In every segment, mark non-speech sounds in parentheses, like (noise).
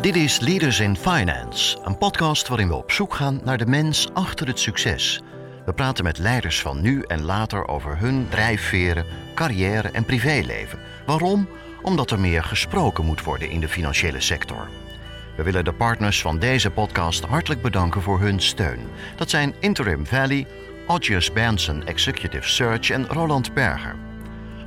Dit is Leaders in Finance, een podcast waarin we op zoek gaan naar de mens achter het succes. We praten met leiders van nu en later over hun drijfveren, carrière en privéleven. Waarom? Omdat er meer gesproken moet worden in de financiële sector. We willen de partners van deze podcast hartelijk bedanken voor hun steun. Dat zijn Interim Valley, Odgers Benson Executive Search en Roland Berger.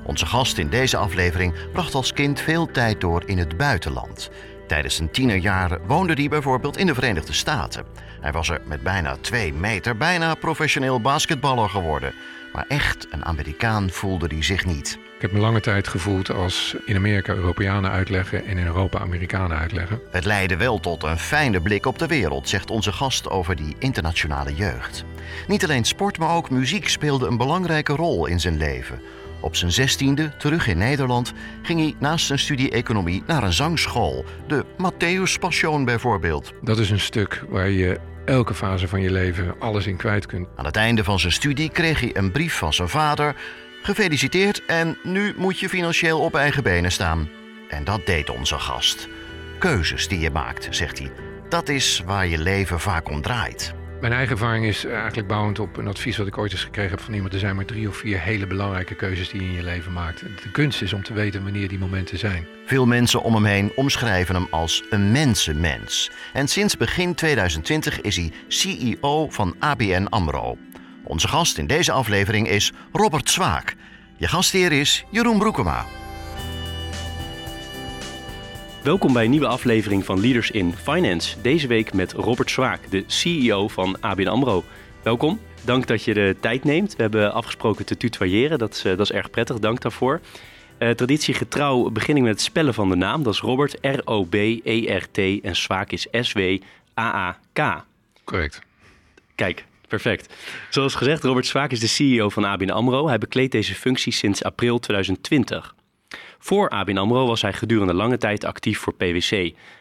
Onze gast in deze aflevering bracht als kind veel tijd door in het buitenland. Tijdens zijn tienerjaren woonde hij bijvoorbeeld in de Verenigde Staten. Hij was er met bijna twee meter bijna professioneel basketballer geworden. Maar echt een Amerikaan voelde hij zich niet. Ik heb me lange tijd gevoeld als in Amerika Europeanen uitleggen en in Europa Amerikanen uitleggen. Het leidde wel tot een fijne blik op de wereld, zegt onze gast over die internationale jeugd. Niet alleen sport, maar ook muziek speelde een belangrijke rol in zijn leven. Op zijn zestiende, terug in Nederland, ging hij naast zijn studie economie naar een zangschool. De Matthäus Passion bijvoorbeeld. Dat is een stuk waar je elke fase van je leven alles in kwijt kunt. Aan het einde van zijn studie kreeg hij een brief van zijn vader. Gefeliciteerd en nu moet je financieel op eigen benen staan. En dat deed onze gast. Keuzes die je maakt, zegt hij. Dat is waar je leven vaak om draait. Mijn eigen ervaring is eigenlijk bouwend op een advies wat ik ooit eens gekregen heb van iemand. Er zijn maar drie of vier hele belangrijke keuzes die je in je leven maakt. De kunst is om te weten wanneer die momenten zijn. Veel mensen om hem heen omschrijven hem als een mensenmens. En sinds begin 2020 is hij CEO van ABN AMRO. Onze gast in deze aflevering is Robert Zwaak. Je gastheer is Jeroen Broekema. Welkom bij een nieuwe aflevering van Leaders in Finance. Deze week met Robert Zwaak, de CEO van ABN AMRO. Welkom, dank dat je de tijd neemt. We hebben afgesproken te tutoyeren, dat is, eh, dat is erg prettig, dank daarvoor. Uh, traditiegetrouw begin ik met het spellen van de naam. Dat is Robert, R-O-B-E-R-T en Zwaak is S-W-A-A-K. Correct. Kijk, perfect. Zoals gezegd, Robert Zwaak is de CEO van ABN AMRO. Hij bekleedt deze functie sinds april 2020. Voor ABN AMRO was hij gedurende lange tijd actief voor PwC,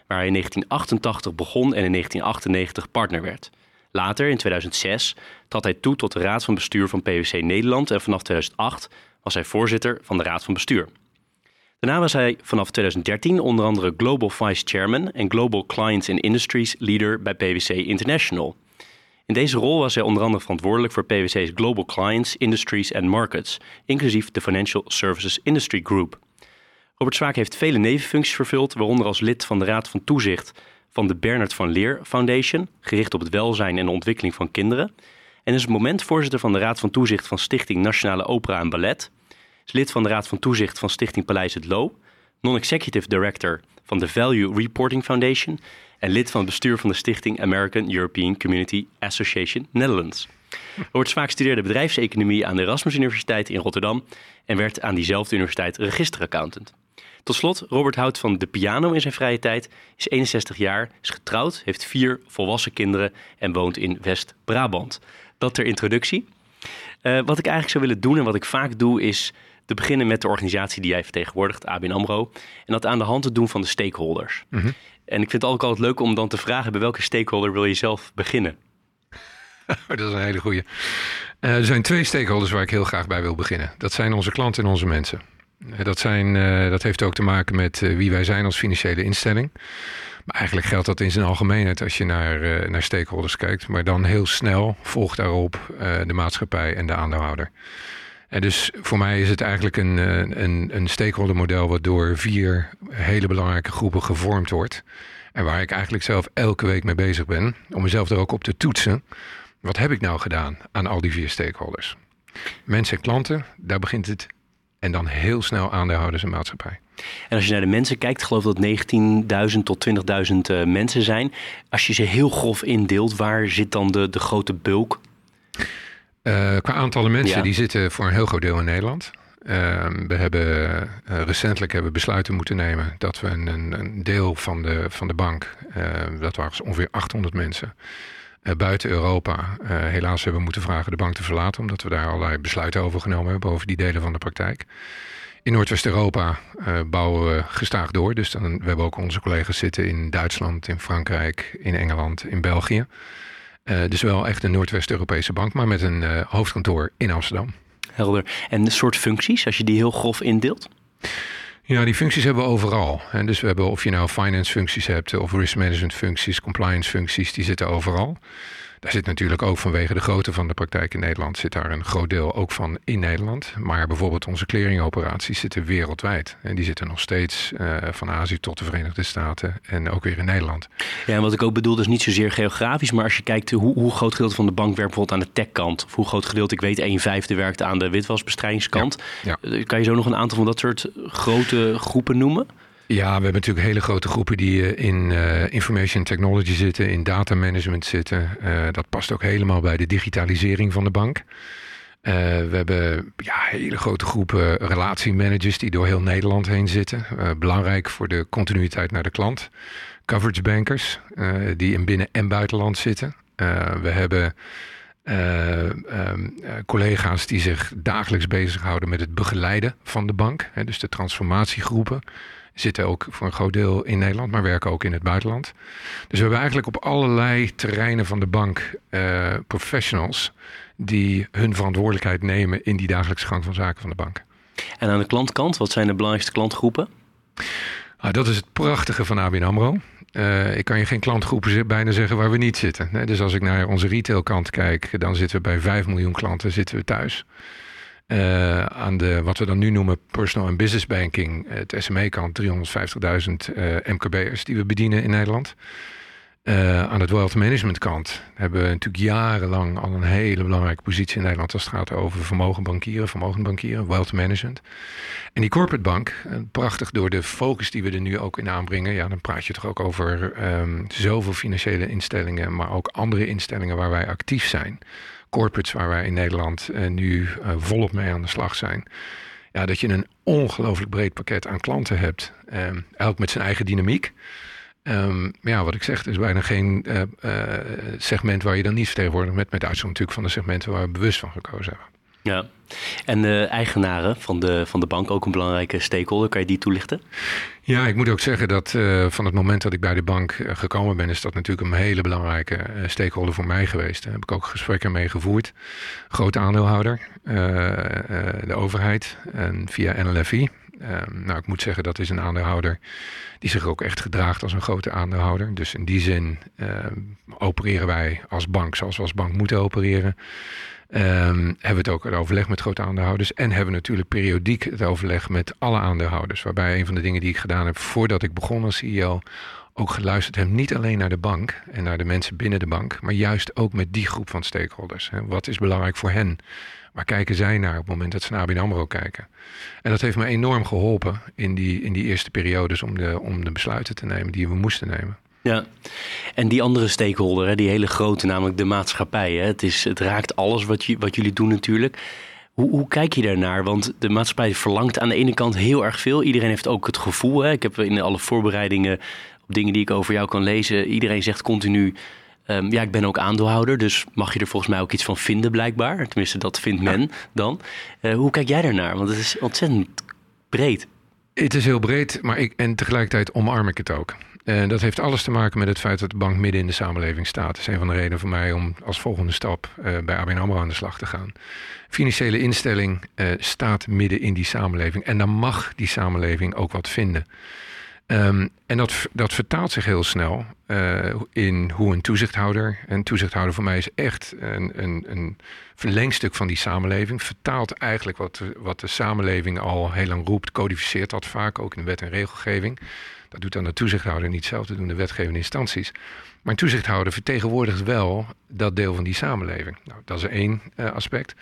waar hij in 1988 begon en in 1998 partner werd. Later, in 2006, trad hij toe tot de Raad van Bestuur van PwC Nederland en vanaf 2008 was hij voorzitter van de Raad van Bestuur. Daarna was hij vanaf 2013 onder andere Global Vice Chairman en Global Clients and Industries Leader bij PwC International. In deze rol was hij onder andere verantwoordelijk voor PwC's Global Clients, Industries and Markets, inclusief de Financial Services Industry Group. Robert Zwaak heeft vele nevenfuncties vervuld, waaronder als lid van de Raad van Toezicht van de Bernard van Leer Foundation, gericht op het welzijn en de ontwikkeling van kinderen. En is op het moment voorzitter van de Raad van Toezicht van Stichting Nationale Opera en Ballet. Is lid van de Raad van Toezicht van Stichting Paleis het Loo. Non-executive director van de Value Reporting Foundation. En lid van het bestuur van de Stichting American European Community Association Netherlands. Robert Zwaak studeerde bedrijfseconomie aan de Erasmus Universiteit in Rotterdam en werd aan diezelfde universiteit registeraccountant. Tot slot, Robert houdt van de piano in zijn vrije tijd, is 61 jaar, is getrouwd, heeft vier volwassen kinderen en woont in West-Brabant. Dat ter introductie. Uh, wat ik eigenlijk zou willen doen en wat ik vaak doe is te beginnen met de organisatie die jij vertegenwoordigt, ABN AMRO. En dat aan de hand te doen van de stakeholders. Mm -hmm. En ik vind het ook altijd leuk om dan te vragen bij welke stakeholder wil je zelf beginnen? (laughs) dat is een hele goede. Uh, er zijn twee stakeholders waar ik heel graag bij wil beginnen. Dat zijn onze klanten en onze mensen. Eh, dat, zijn, uh, dat heeft ook te maken met wie wij zijn als financiële instelling. Maar eigenlijk geldt dat in zijn algemeenheid als je naar, naar stakeholders kijkt. Maar dan heel snel volgt daarop de maatschappij en de aandeelhouder. En dus voor mij is het eigenlijk een, een, een stakeholdermodel wat door vier hele belangrijke groepen gevormd wordt. En waar ik eigenlijk zelf elke week mee bezig ben. Om mezelf er ook op te toetsen. Wat heb ik nou gedaan aan al die vier stakeholders? Mensen en klanten, daar begint het. En dan heel snel aandeelhouders en maatschappij. En als je naar de mensen kijkt, geloof dat 19.000 tot 20.000 uh, mensen zijn. Als je ze heel grof indeelt, waar zit dan de, de grote bulk? Uh, qua aantallen mensen, ja. die zitten voor een heel groot deel in Nederland. Uh, we hebben uh, recentelijk hebben besluiten moeten nemen dat we een, een deel van de, van de bank, dat waren ongeveer 800 mensen, buiten Europa uh, helaas hebben we moeten vragen de bank te verlaten, omdat we daar allerlei besluiten over genomen hebben over die delen van de praktijk. In Noordwest-Europa uh, bouwen we gestaag door. Dus dan, we hebben ook onze collega's zitten in Duitsland, in Frankrijk, in Engeland, in België. dus wel echt een Noordwest-Europese bank, maar met een hoofdkantoor in Amsterdam. Helder. En de soort functies, als je die heel grof indeelt? Ja, die functies hebben we overal. Dus we hebben of je nou finance functies hebt of risk management functies, compliance functies, die zitten overal. Daar zit natuurlijk ook vanwege de grootte van de praktijk in Nederland, zit daar een groot deel ook van in Nederland. Maar bijvoorbeeld onze clearingoperaties zitten wereldwijd. En die zitten nog steeds uh, van Azië tot de Verenigde Staten en ook weer in Nederland. Ja, en wat ik ook bedoel, is niet zozeer geografisch, maar als je kijkt hoe, hoe groot gedeelte van de bank werkt bijvoorbeeld aan de techkant. Of hoe groot gedeelte, ik weet, een vijfde werkte aan de witwasbestrijdingskant. Ja, ja. Kan je zo nog een aantal van dat soort grote groepen noemen? Ja, we hebben natuurlijk hele grote groepen die eh, in uh, information technology zitten, in data management zitten. Uh, dat past ook helemaal bij de digitalisering van de bank. We hebben ja, hele grote groepen relatiemanagers die door heel Nederland heen zitten. belangrijk voor de continuïteit naar de klant. Coverage bankers die in binnen- en buitenland zitten. we hebben um, collega's die zich dagelijks bezighouden met het begeleiden van de bank. Hè, dus de transformatiegroepen zitten ook voor een groot deel in Nederland, maar werken ook in het buitenland. Dus we hebben eigenlijk op allerlei terreinen van de bank uh, professionals die hun verantwoordelijkheid nemen in die dagelijkse gang van zaken van de bank. En aan de klantkant, wat zijn de belangrijkste klantgroepen? Ah, dat is het prachtige van ABN AMRO. Uh, ik kan je geen klantgroepen bijna zeggen waar we niet zitten. Dus als ik naar onze retailkant kijk, dan zitten we bij 5 miljoen klanten zitten we thuis. Uh, aan de, wat we dan nu noemen personal en business banking, het SME-kant, 350.000 uh, MKB'ers die we bedienen in Nederland. Uh, aan het wealth management kant hebben we natuurlijk jarenlang al een hele belangrijke positie in Nederland als het gaat over vermogenbankieren, vermogenbankieren, wealth management. En die corporate bank, prachtig door de focus die we er nu ook in aanbrengen, ja, dan praat je toch ook over um, zoveel financiële instellingen, maar ook andere instellingen waar wij actief zijn corporates waar wij in Nederland uh, nu uh, volop mee aan de slag zijn. Ja, dat je een ongelooflijk breed pakket aan klanten hebt. Um, elk met zijn eigen dynamiek. Um, ja, wat ik zeg, er is bijna geen uh, segment waar je dan niet vertegenwoordigd met, met uitzondering natuurlijk van de segmenten waar we bewust van gekozen hebben. Ja, en de eigenaren van de, van de bank, ook een belangrijke stakeholder, kan je die toelichten? Ja, ik moet ook zeggen dat uh, van het moment dat ik bij de bank uh, gekomen ben, is dat natuurlijk een hele belangrijke uh, stakeholder voor mij geweest. Daar heb ik ook gesprekken mee gevoerd. Grote aandeelhouder, de overheid en via NLFI. nou, ik moet zeggen dat is een aandeelhouder die zich ook echt gedraagt als een grote aandeelhouder. Dus in die zin opereren wij als bank zoals we als bank moeten opereren. Um, hebben we het ook het overleg met grote aandeelhouders. En hebben we natuurlijk periodiek het overleg met alle aandeelhouders. Waarbij een van de dingen die ik gedaan heb voordat ik begon als CEO. ook geluisterd heb. Niet alleen naar de bank en naar de mensen binnen de bank. maar juist ook met die groep van stakeholders. Wat is belangrijk voor hen? Waar kijken zij naar op het moment dat ze naar ABN AMRO kijken? En dat heeft me enorm geholpen in die, in die eerste periodes om de, om de besluiten te nemen die we moesten nemen. Ja, en die andere stakeholder, hè, die hele grote, namelijk de maatschappij. Hè, het, is, het raakt alles wat, je, wat jullie doen natuurlijk. Hoe, hoe, kijk je daarnaar? Want de maatschappij verlangt aan de ene kant heel erg veel. Iedereen heeft ook het gevoel. Hè? Ik heb in alle voorbereidingen op dingen die ik over jou kan lezen. Iedereen zegt continu. Um, ja, ik ben ook aandeelhouder, dus mag je er volgens mij ook iets van vinden, blijkbaar. Tenminste, dat vindt men dan. Uh, hoe kijk jij daarnaar? Want het is ontzettend breed. Het is heel breed, maar ik, en tegelijkertijd omarm ik het ook. En dat heeft alles te maken met het feit dat de bank midden in de samenleving staat. Dat is een van de redenen voor mij om als volgende stap uh, bij ABN AMRO aan de slag te gaan. Financiële instelling uh, staat midden in die samenleving. En dan mag die samenleving ook wat vinden. Um, en dat, dat vertaalt zich heel snel in hoe een toezichthouder... een toezichthouder voor mij is echt een, een, een verlengstuk van die samenleving... vertaalt eigenlijk wat, wat de samenleving al heel lang roept... codificeert dat vaak, ook in wet en regelgeving... Dat doet dan de toezichthouder niet zelf, dat doen de wetgevende instanties. Maar een toezichthouder vertegenwoordigt wel dat deel van die samenleving. Nou, dat is één uh, aspect.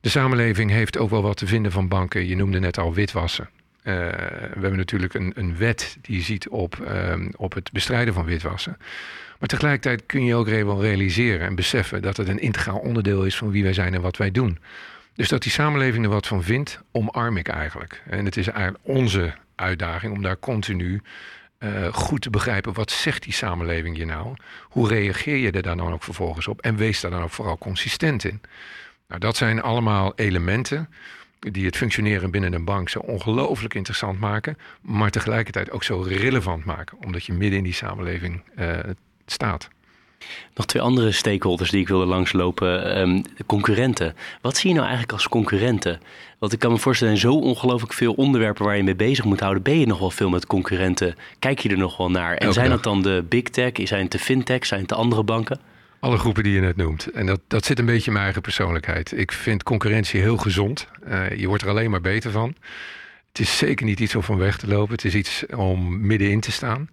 De samenleving heeft ook wel wat te vinden van banken. Je noemde net al witwassen. Uh, we hebben natuurlijk een, een wet die ziet op, um, op het bestrijden van witwassen. Maar tegelijkertijd kun je ook wel realiseren en beseffen dat het een integraal onderdeel is van wie wij zijn en wat wij doen. Dus dat die samenleving er wat van vindt, omarm ik eigenlijk. En het is eigenlijk onze uitdaging om daar continu uh, goed te begrijpen wat zegt die samenleving je nou? Hoe reageer je er dan ook vervolgens op? En wees daar dan ook vooral consistent in. Nou, dat zijn allemaal elementen die het functioneren binnen een bank zo ongelooflijk interessant maken, maar tegelijkertijd ook zo relevant maken, omdat je midden in die samenleving uh, staat. Nog twee andere stakeholders die ik wilde langslopen. Um, de concurrenten. Wat zie je nou eigenlijk als concurrenten? Want ik kan me voorstellen, zo ongelooflijk veel onderwerpen waar je mee bezig moet houden. Ben je nog wel veel met concurrenten? Kijk je er nog wel naar? En zijn dat dan de big tech? Zijn het de fintech? Zijn het de andere banken? Alle groepen die je net noemt. En dat, dat zit een beetje in mijn eigen persoonlijkheid. Ik vind concurrentie heel gezond. Uh, je wordt er alleen maar beter van. Het is zeker niet iets om van weg te lopen. Het is iets om middenin te staan.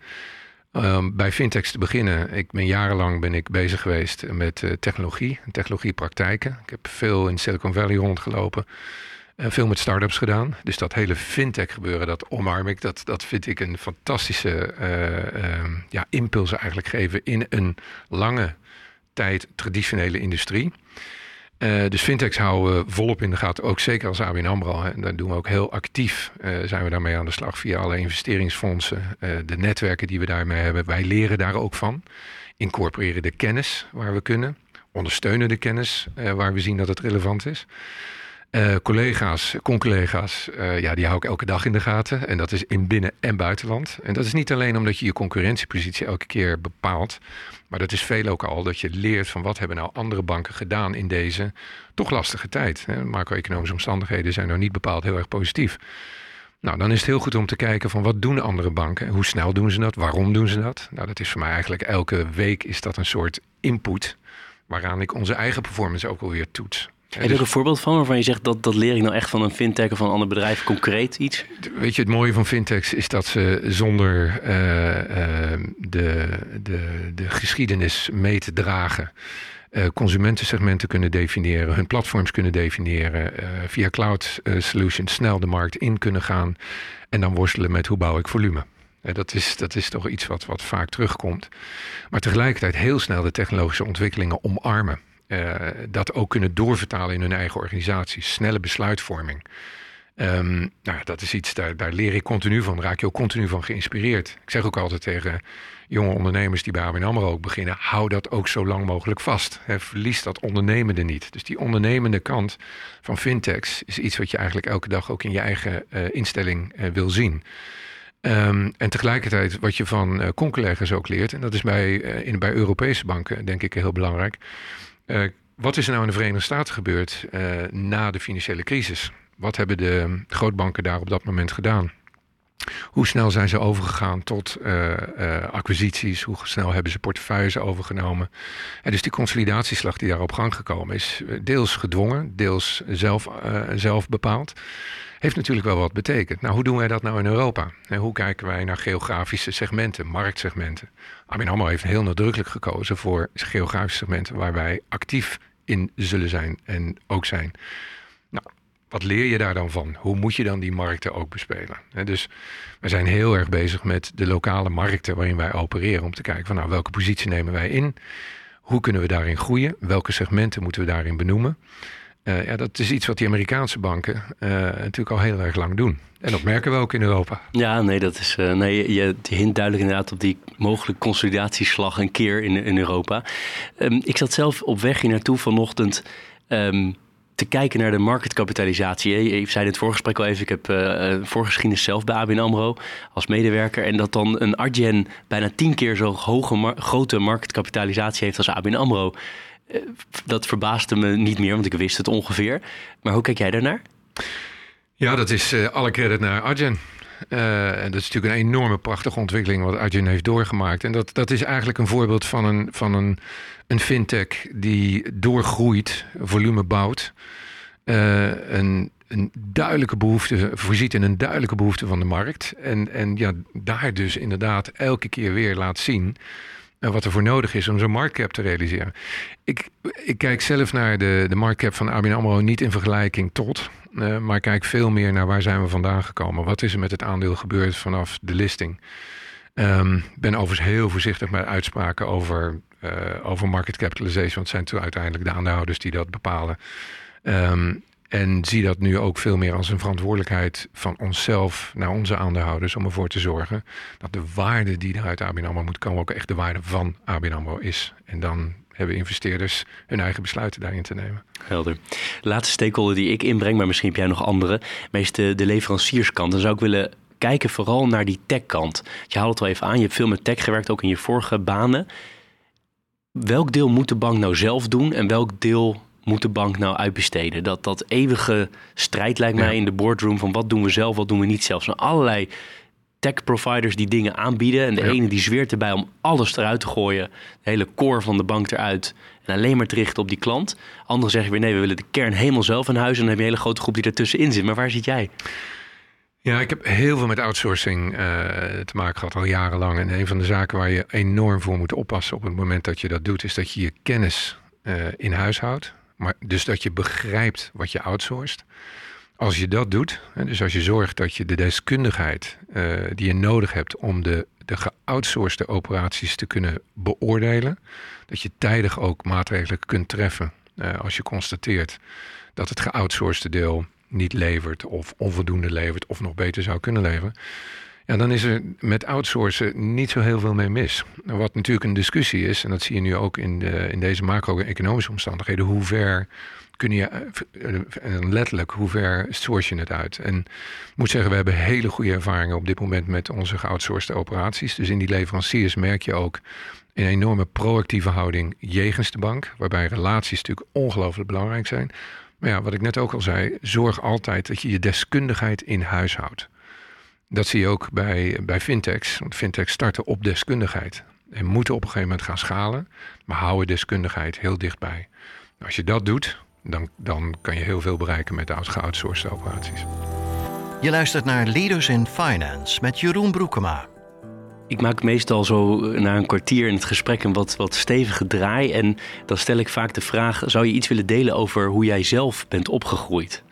Um, bij fintechs te beginnen. Ik ben jarenlang ben ik bezig geweest met uh, technologie en technologiepraktijken. Ik heb veel in Silicon Valley rondgelopen. Uh, veel met startups gedaan. Dus dat hele fintech gebeuren, dat omarm ik. Dat, dat vind ik een fantastische uh, ja, impuls eigenlijk geven in een lange tijd traditionele industrie. Uh, dus fintechs houden we volop in de gaten, ook zeker als ABN AMRO. En daar doen we ook heel actief, uh, zijn we daarmee aan de slag via alle investeringsfondsen. Uh, de netwerken die we daarmee hebben, wij leren daar ook van. Incorporeren de kennis waar we kunnen. Ondersteunen de kennis waar we zien dat het relevant is. Collega's, con-collega's, ja, die hou ik elke dag in de gaten. En dat is in binnen- en buitenland. En dat is niet alleen omdat je je concurrentiepositie elke keer bepaalt. Maar dat is veel ook al dat je leert van wat hebben nou andere banken gedaan in deze toch lastige tijd. Macro-economische omstandigheden zijn nou niet bepaald heel erg positief. Nou, dan is het heel goed om te kijken van wat doen andere banken? Hoe snel doen ze dat? Waarom doen ze dat? Nou, dat is voor mij eigenlijk elke week is dat een soort input waaraan ik onze eigen performance ook alweer toets. Heb je dus, een voorbeeld van waarvan je zegt dat dat leer ik nou echt van een fintech of van een ander bedrijf concreet iets? Weet je, het mooie van fintechs is dat ze zonder uh, uh, de, de, de geschiedenis mee te dragen. Uh, consumentensegmenten kunnen definiëren, hun platforms kunnen definiëren, via cloud solutions snel de markt in kunnen gaan en dan worstelen met hoe bouw ik volume. Dat is, dat is toch iets wat, wat vaak terugkomt. Maar tegelijkertijd heel snel de technologische ontwikkelingen omarmen. Uh, dat ook kunnen doorvertalen in hun eigen organisatie. Snelle besluitvorming. Um, nou, dat is iets, daar, daar leer ik continu van. Raak je ook continu van geïnspireerd. Ik zeg ook altijd tegen jonge ondernemers die bij ABN AMRO ook beginnen... hou dat ook zo lang mogelijk vast. Verlies dat ondernemende niet. Dus die ondernemende kant van fintechs... is iets wat je eigenlijk elke dag ook in je eigen uh, instelling uh, wil zien. Um, en tegelijkertijd wat je van uh, ook leert... en dat is in, bij Europese banken denk ik heel belangrijk... Uh, wat is er nou in de Verenigde Staten gebeurd uh, na de financiële crisis? Wat hebben de grootbanken daar op dat moment gedaan? Hoe snel zijn ze overgegaan tot uh, acquisities? Hoe snel hebben ze portefeuilles overgenomen? En dus die consolidatieslag die daar op gang gekomen is, deels gedwongen, deels zelf, zelf bepaald heeft natuurlijk wel wat betekend. Nou, hoe doen wij dat nou in Europa? En hoe kijken wij naar geografische segmenten, marktsegmenten? Armin AMRO heeft heel nadrukkelijk gekozen voor geografische segmenten waar wij actief in zullen zijn en ook zijn. Wat leer je daar dan van? Hoe moet je dan die markten ook bespelen? dus we zijn heel erg bezig met de lokale markten waarin wij opereren om te kijken van nou, welke positie nemen wij in? Hoe kunnen we daarin groeien? Welke segmenten moeten we daarin benoemen? Uh, ja, dat is iets wat die Amerikaanse banken uh, natuurlijk al heel erg lang doen. En dat merken we ook in Europa. Ja, nee, dat is. Uh, nee, je, hint duidelijk inderdaad op die mogelijke consolidatieslag een keer in, in Europa. Um, ik zat zelf op weg hier naartoe vanochtend. Um, te kijken naar de marketkapitalisatie. Je zei in het voorgesprek al even, ik heb uh, voorgeschiedenis zelf bij ABN AMRO als medewerker. En dat dan een Argen bijna tien keer zo hoge grote marketkapitalisatie heeft als ABN AMRO. Eh, dat verbaasde me niet meer, want ik wist het ongeveer. Maar hoe kijk jij daarnaar? Ja, dat is alle credit naar Arjen. Uh, en dat is natuurlijk een enorme prachtige ontwikkeling wat Arjen heeft doorgemaakt. En dat, dat is eigenlijk een voorbeeld van een, van een, een fintech die doorgroeit, volume bouwt. Uh, een, een duidelijke behoefte, voorziet in een duidelijke behoefte van de markt. En, en ja, daar dus inderdaad elke keer weer laat zien wat er voor nodig is om zo'n marktcap te realiseren. Ik, ik kijk zelf naar de, de marktcap van ABN AMRO niet in vergelijking tot, uh, maar kijk veel meer naar waar zijn we vandaan gekomen. Wat is er met het aandeel gebeurd vanaf de listing? Um, ben overigens heel voorzichtig met uitspraken over, uh, over market capitalization, want het zijn toen uiteindelijk de aandeelhouders die dat bepalen. Um, en zie dat nu ook veel meer als een verantwoordelijkheid van onszelf naar onze aandeelhouders om ervoor te zorgen dat de waarde die er uit ABN AMRO moet komen ook echt de waarde van ABN AMRO is. En dan hebben investeerders hun eigen besluiten daarin te nemen. Helder. laatste stakeholder die ik inbreng, maar misschien heb jij nog andere, meest de, leverancierskant. Dan zou ik willen kijken vooral naar die techkant. Je haalt het al even aan, je hebt veel met tech gewerkt, ook in je vorige banen. welk deel moet de bank nou zelf doen en welk deel moet de bank nou uitbesteden? Dat, dat eeuwige strijd lijkt mij in de boardroom van wat doen we zelf, wat doen we niet zelf. Er zijn allerlei tech providers die dingen aanbieden. En de ene die zweert erbij om alles eruit te gooien. De hele core van de bank eruit. En alleen maar te richten op die klant. Anderen zeggen weer nee, we willen de kern helemaal zelf in huis. En dan heb je een hele grote groep die ertussenin zit. Maar waar zit jij? Ja, ik heb heel veel met outsourcing uh, te maken gehad al jarenlang. En een van de zaken waar je enorm voor moet oppassen op het moment dat je dat doet, is dat je je kennis uh, in huis houdt. Maar dus dat je begrijpt wat je outsourced. Als je dat doet, dus als je zorgt dat je de deskundigheid uh, die je nodig hebt om de, de operaties te kunnen beoordelen, dat je tijdig ook maatregelen kunt treffen uh, als je constateert dat het geoutsourcede deel niet levert of onvoldoende levert of nog beter zou kunnen leveren. Ja, dan is er met outsourcen niet zo heel veel mee mis. Wat natuurlijk een discussie is, en dat zie je nu ook in, de, in deze macro-economische omstandigheden, hoe ver kun je, uh, letterlijk, hoe ver source je het uit? En ik moet zeggen, we hebben hele goede ervaringen op dit moment met onze geoutsourced operaties. Dus in die leveranciers merk je ook een enorme proactieve houding jegens de bank, waarbij relaties natuurlijk ongelooflijk belangrijk zijn. Maar ja, wat ik net ook al zei, zorg altijd dat je je deskundigheid in huis houdt. Dat zie je ook bij, bij fintechs. Want fintechs starten op deskundigheid. En moeten op een gegeven moment gaan schalen, maar houden deskundigheid heel dichtbij. Als je dat doet, dan, dan kan je heel veel bereiken met de geoutsourced operaties. Je luistert naar Leaders in Finance met Jeroen Broekema. Ik maak meestal zo na een kwartier in het gesprek een wat, wat stevige draai. En dan stel ik vaak de vraag: zou je iets willen delen over hoe jij zelf bent opgegroeid?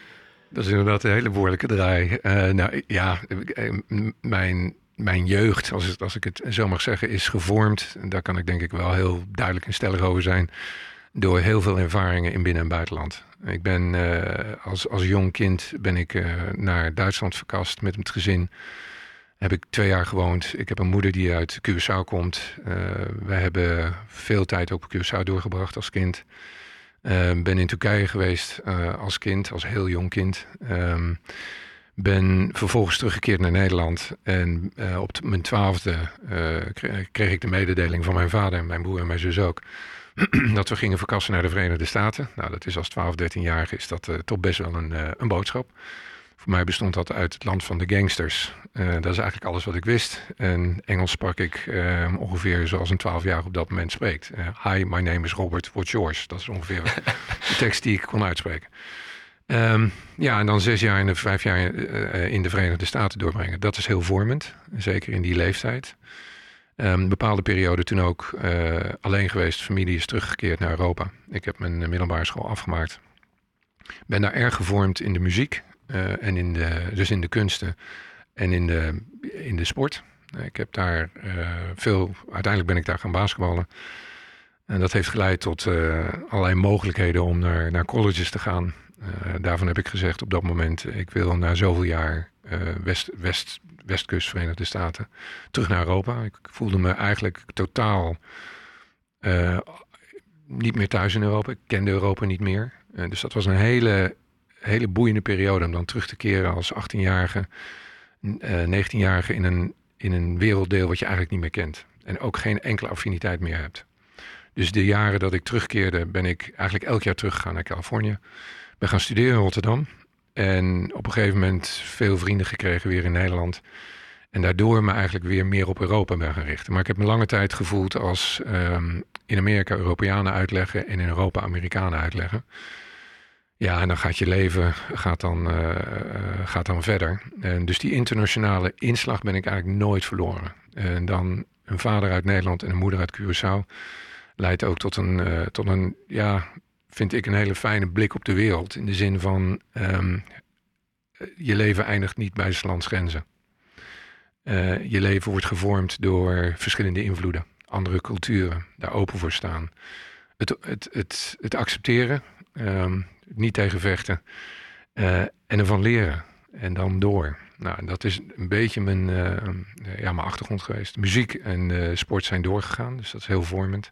Dat is inderdaad een hele behoorlijke draai. Uh, nou ja, eh, mijn, mijn jeugd, als, als ik het zo mag zeggen, is gevormd. En daar kan ik denk ik wel heel duidelijk en stellig over zijn door heel veel ervaringen in binnen- en buitenland. Ik ben uh, als, als jong kind ben ik naar Duitsland verkast met het gezin. Heb ik twee jaar gewoond. Ik heb een moeder die uit Curaçao komt. We hebben veel tijd ook op Curaçao doorgebracht als kind. Ben in Turkije geweest als kind, als heel jong kind. Um, ben vervolgens teruggekeerd naar Nederland. En op mijn twaalfde kreeg ik de mededeling van mijn vader en mijn broer en mijn zus ook (clears throat) dat we gingen verkassen naar de Verenigde Staten. Nou, dat is als 12, 13-jarige is dat toch best wel een, een boodschap. Voor mij bestond dat uit het land van de gangsters. Uh, dat is eigenlijk alles wat ik wist. En Engels sprak ik ongeveer zoals een 12-jarige op dat moment spreekt. Hi, my name is Robert, what's yours? Dat is ongeveer (laughs) de tekst die ik kon uitspreken. Um, ja, en dan zes jaar en vijf jaar in de Verenigde Staten doorbrengen. Dat is heel vormend, zeker in die leeftijd. Um, een bepaalde periode toen ook alleen geweest. Familie is teruggekeerd naar Europa. Ik heb mijn middelbare school afgemaakt. Ben daar erg gevormd in de muziek. Uh, en in de, dus in de kunsten en in de, in de sport. Ik heb daar uh, veel... Uiteindelijk ben ik daar gaan basketballen. En dat heeft geleid tot allerlei mogelijkheden om naar, naar colleges te gaan. daarvan heb ik gezegd op dat moment... ik wil na zoveel jaar West, West, Westkust, Verenigde Staten, terug naar Europa. Ik voelde me eigenlijk totaal uh, niet meer thuis in Europa. Ik kende Europa niet meer. Uh, dus dat was een hele, hele boeiende periode om dan terug te keren als 18-jarige, uh, 19-jarige in een, in een werelddeel wat je eigenlijk niet meer kent. En ook geen enkele affiniteit meer hebt. Dus de jaren dat ik terugkeerde, ben ik eigenlijk elk jaar teruggegaan naar Californië. Ben gaan studeren in Rotterdam. En op een gegeven moment veel vrienden gekregen weer in Nederland. En daardoor me eigenlijk weer meer op Europa ben gaan richten. Maar ik heb me lange tijd gevoeld als um, in Amerika Europeanen uitleggen en in Europa Amerikanen uitleggen. Ja, en dan gaat je leven gaat dan, uh, gaat dan verder. En dus die internationale inslag ben ik eigenlijk nooit verloren. En dan een vader uit Nederland en een moeder uit Curaçao leidt ook tot een, uh, tot een ja, vind ik een hele fijne blik op de wereld. In de zin van um, je leven eindigt niet bij zijn landsgrenzen. Uh, je leven wordt gevormd door verschillende invloeden, andere culturen, daar open voor staan. Het, het, het, het accepteren, um, niet tegen vechten uh, en ervan leren en dan door. Nou, dat is een beetje mijn, uh, ja, mijn achtergrond geweest. Muziek en sport zijn doorgegaan, dus dat is heel vormend.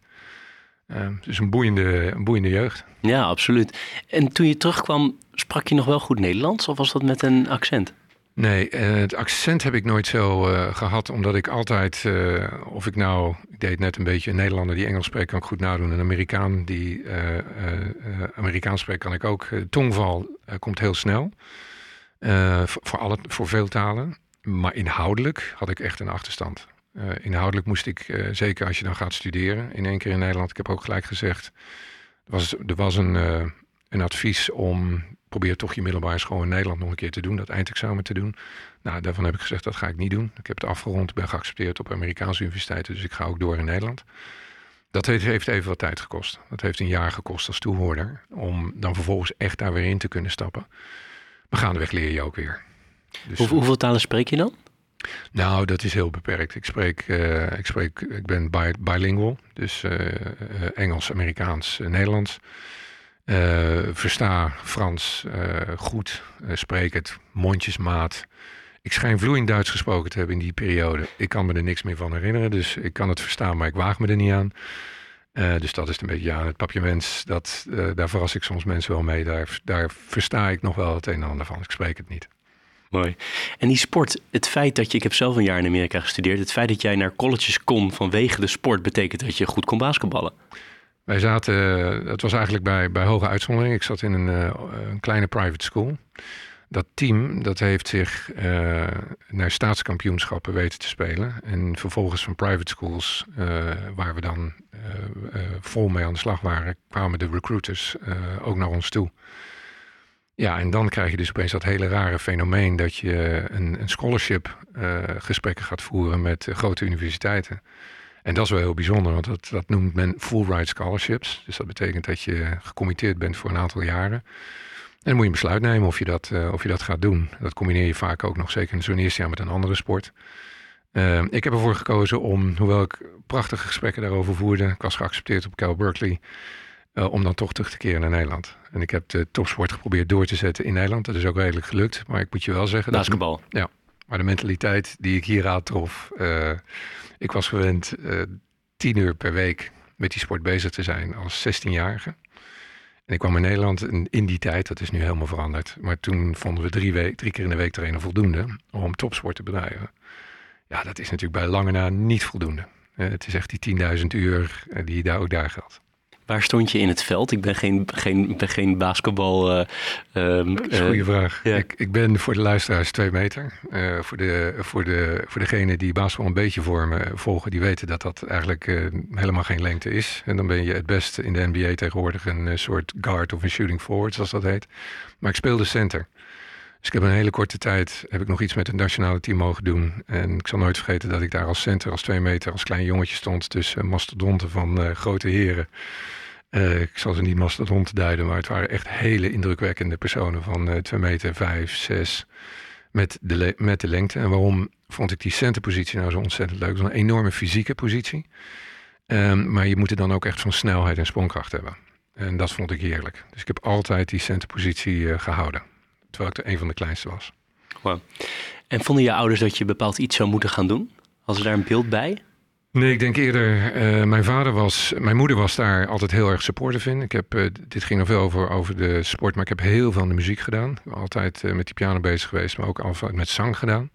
Dus een boeiende, een boeiende jeugd. Ja, absoluut. En toen je terugkwam, sprak je nog wel goed Nederlands of was dat met een accent? Nee, eh, het accent heb ik nooit zo eh, gehad, omdat ik altijd, eh, of ik nou, ik deed net een beetje een Nederlander die Engels spreekt, kan ik goed nadoen. Een Amerikaan die Amerikaans spreekt, kan ik ook. Tongval komt heel snel, voor, alle, voor veel talen. Maar inhoudelijk had ik echt een achterstand. Inhoudelijk moest ik, zeker als je dan gaat studeren, in één keer in Nederland, ik heb ook gelijk gezegd, was, er was een, een advies om probeer toch je middelbare school in Nederland nog een keer te doen, dat eindexamen te doen. Nou, daarvan heb ik gezegd, dat ga ik niet doen. Ik heb het afgerond, ben geaccepteerd op Amerikaanse universiteiten, dus ik ga ook door in Nederland. Dat heeft, even wat tijd gekost. Dat heeft een jaar gekost als toehoorder, om dan vervolgens echt daar weer in te kunnen stappen. Maar gaandeweg leer je ook weer. Dus, Hoe, hoeveel talen spreek je dan? nou, dat is heel beperkt. Ik spreek, eh, ik, spreek ik ben bi bilingual, dus eh, eh, Engels, Amerikaans, Nederlands. Eh, versta Frans eh, goed, eh, spreek het mondjesmaat. Ik schijn vloeiend Duits gesproken te hebben in die periode. Ik kan me er niks meer van herinneren, dus ik kan het verstaan, maar ik waag me er niet aan. Dus dat is een beetje, ja, het papiermens, dat, eh, daar verras ik soms mensen wel mee. Daar, daar versta ik nog wel het een en ander van. Ik spreek het niet. Mooi. En die sport, het feit dat je, ik heb zelf een jaar in Amerika gestudeerd, het feit dat jij naar colleges kon vanwege de sport, betekent dat je goed kon basketballen. Wij zaten, eh, het was eigenlijk bij, bij hoge uitzondering. Ik zat in een, eh, een kleine private school. Dat team dat heeft zich eh, naar staatskampioenschappen weten te spelen. En vervolgens van private schools, eh, waar we dan eh, eh, vol mee aan de slag waren, kwamen de recruiters eh, ook naar ons toe. Ja, en dan krijg je dus opeens dat hele rare fenomeen dat je een, een scholarship eh, gesprekken gaat voeren met eh, grote universiteiten. En dat is wel heel bijzonder, want dat, dat noemt men full ride scholarships. Dus dat betekent dat je gecommitteerd bent voor een aantal jaren. En dan moet je een besluit nemen of je dat, eh, of je dat gaat doen. Dat combineer je vaak ook nog, zeker in zo'n eerste jaar, met een andere sport. Eh, ik heb ervoor gekozen om, hoewel ik prachtige gesprekken daarover voerde, ik was geaccepteerd op Cal Berkeley, eh, om dan toch terug te keren naar Nederland. En ik heb de topsport geprobeerd door te zetten in Nederland. Dat is ook redelijk gelukt. Maar ik moet je wel zeggen... dat- Basketbal. maar de mentaliteit die ik hier aantrof. Ik was gewend eh, tien uur per week met die sport bezig te zijn als 16-jarige. En ik kwam in Nederland en in die tijd, dat is nu helemaal veranderd. Maar toen vonden we drie, week, drie keer in de week trainen voldoende om topsport te bedrijven. Ja, dat is natuurlijk bij lange na niet voldoende. Eh, het is echt die 10.000 uur eh, die daar ook daar geldt. Waar stond je in het veld? Ik ben geen, geen, ben geen basketbal. eh, goede vraag. Ik, ik ben voor de luisteraars twee meter. Eh, voor, de, voor, de, voor degenen die basketbal een beetje voor me volgen, die weten dat dat eigenlijk helemaal geen lengte is. En dan ben je het best in de NBA tegenwoordig een soort guard of een shooting forward, zoals dat heet. Maar ik speelde center. Dus ik heb een hele korte tijd heb ik nog iets met het nationale team mogen doen. En ik zal nooit vergeten dat ik daar als center, als twee meter, als klein jongetje stond tussen mastodonten van grote heren. Eh, ik zal ze niet mastodonten duiden, maar het waren echt hele indrukwekkende personen van eh 2 meter, 5, 6 met de, met de lengte. En waarom vond ik die centerpositie nou zo ontzettend leuk? Het is een enorme fysieke positie. Ehm, maar je moet er dan ook echt van snelheid en sprongkracht hebben. En dat vond ik heerlijk. Dus ik heb altijd die centerpositie eh, gehouden. Terwijl ik er een van de kleinste was. En vonden je ouders dat je bepaald iets zou moeten gaan doen? Had er daar een beeld bij? Nee, ik denk eerder, eh, mijn vader was, mijn moeder was daar altijd heel erg supportive in. Ik heb, eh, dit ging nog veel over, over de sport, maar ik heb heel veel aan de muziek gedaan. Altijd eh, met die piano bezig geweest, maar ook altijd met zang gedaan.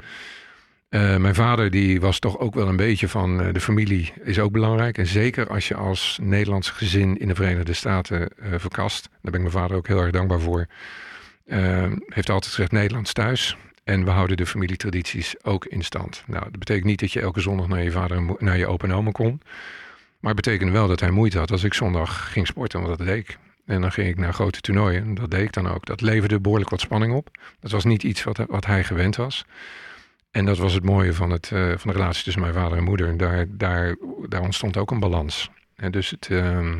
Mijn vader die was toch ook wel een beetje van de familie is ook belangrijk. En zeker als je als Nederlands gezin in de Verenigde Staten verkast. Daar ben ik mijn vader ook heel erg dankbaar voor. Heeft altijd gezegd Nederlands thuis. En we houden de familietradities ook in stand. Nou, dat betekent niet dat je elke zondag naar je vader naar je opa en oma kon. Maar het betekende wel dat hij moeite had als ik zondag ging sporten, want dat deed ik. En dan ging ik naar grote toernooien. En dat deed ik dan ook. Dat leverde behoorlijk wat spanning op. Dat was niet iets wat, hij gewend was. En dat was het mooie van, het, eh, van de relatie tussen mijn vader en moeder. Daar, daar, daar ontstond ook een balans. En dus het, ehm,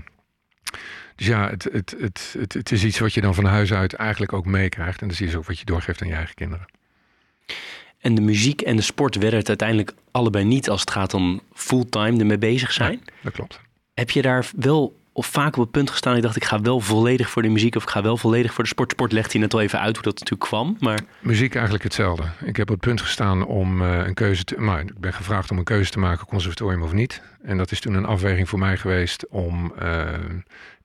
dus ja, het, het, het, het, het is iets wat je dan van huis uit eigenlijk ook meekrijgt. En dat is iets ook wat je doorgeeft aan je eigen kinderen. En de muziek en de sport werden het uiteindelijk allebei niet als het gaat om fulltime ermee bezig zijn. Dat klopt. Heb je daar wel of vaak op het punt gestaan? Ik dacht, ik ga wel volledig voor de muziek of ik ga wel volledig voor de sport. Sport legt hij net al even uit hoe dat natuurlijk kwam. Maar Muziek eigenlijk hetzelfde. Ik heb op het punt gestaan om eh, een keuze te... Maar ik ben gevraagd om een keuze te maken, conservatorium of niet. En dat is toen een afweging voor mij geweest om eh,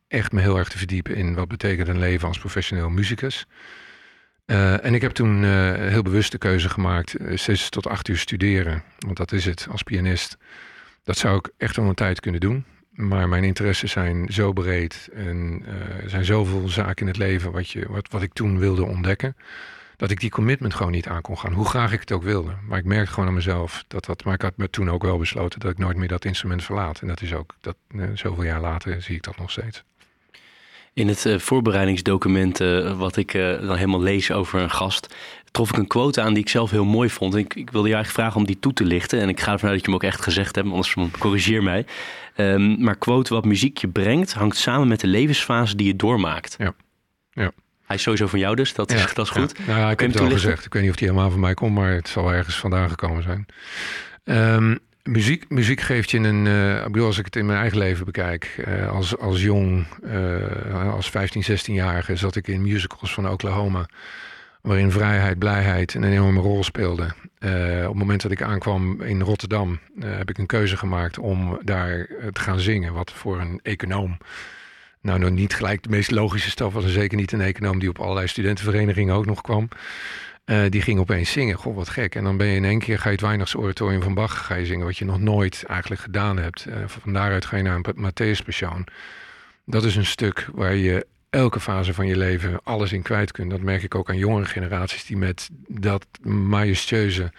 echt me heel erg te verdiepen in wat betekent een leven als professioneel muzikus. Uh, en ik heb toen uh, heel bewust de keuze gemaakt, uh, zes tot acht uur studeren. Want dat is het als pianist. Dat zou ik echt wel een tijd kunnen doen. Maar mijn interesses zijn zo breed en er zijn zoveel zaken in het leven wat, je, wat, wat ik toen wilde ontdekken. Dat ik die commitment gewoon niet aan kon gaan. Hoe graag ik het ook wilde. Maar ik merkte gewoon aan mezelf dat dat. Maar ik had me toen ook wel besloten dat ik nooit meer dat instrument verlaat. En dat is ook, dat, zoveel jaar later zie ik dat nog steeds. In het uh, voorbereidingsdocument uh, wat ik uh, dan helemaal lees over een gast, trof ik een quote aan die ik zelf heel mooi vond. Ik, ik wilde je eigenlijk vragen om die toe te lichten. En ik ga ervan uit dat je hem ook echt gezegd hebt, anders corrigeer mij. Um, maar quote, wat muziek je brengt, hangt samen met de levensfase die je doormaakt. Ja. ja. Hij is sowieso van jou dus, dat, is, dat is goed. Ja. Nou, ik heb het al gezegd. Ik weet niet of hij helemaal van mij komt, maar het zal ergens vandaan gekomen zijn. Um, Muziek, geeft je een. Uh, bedoel, als ik het in mijn eigen leven bekijk. Uh, als, als jong, uh, als 15, 16-jarige, zat ik in musicals van Oklahoma. Waarin vrijheid, blijheid een enorme rol speelde. op het moment dat ik aankwam in Rotterdam, heb ik een keuze gemaakt om daar te gaan zingen. Wat voor een econoom. Nou, nog niet gelijk de meest logische stap was. En zeker niet een econoom die op allerlei studentenverenigingen ook nog kwam. Uh, die ging opeens zingen. Goh, wat gek. En dan ben je in één keer, ga je het Weinigs oratorium van Bach ga je zingen, wat je nog nooit eigenlijk gedaan hebt. Uh, van daaruit ga je naar een Matthäus Dat is een stuk waar je elke fase van je leven alles in kwijt kunt. Dat merk ik ook aan jongere generaties die met dat majestueuze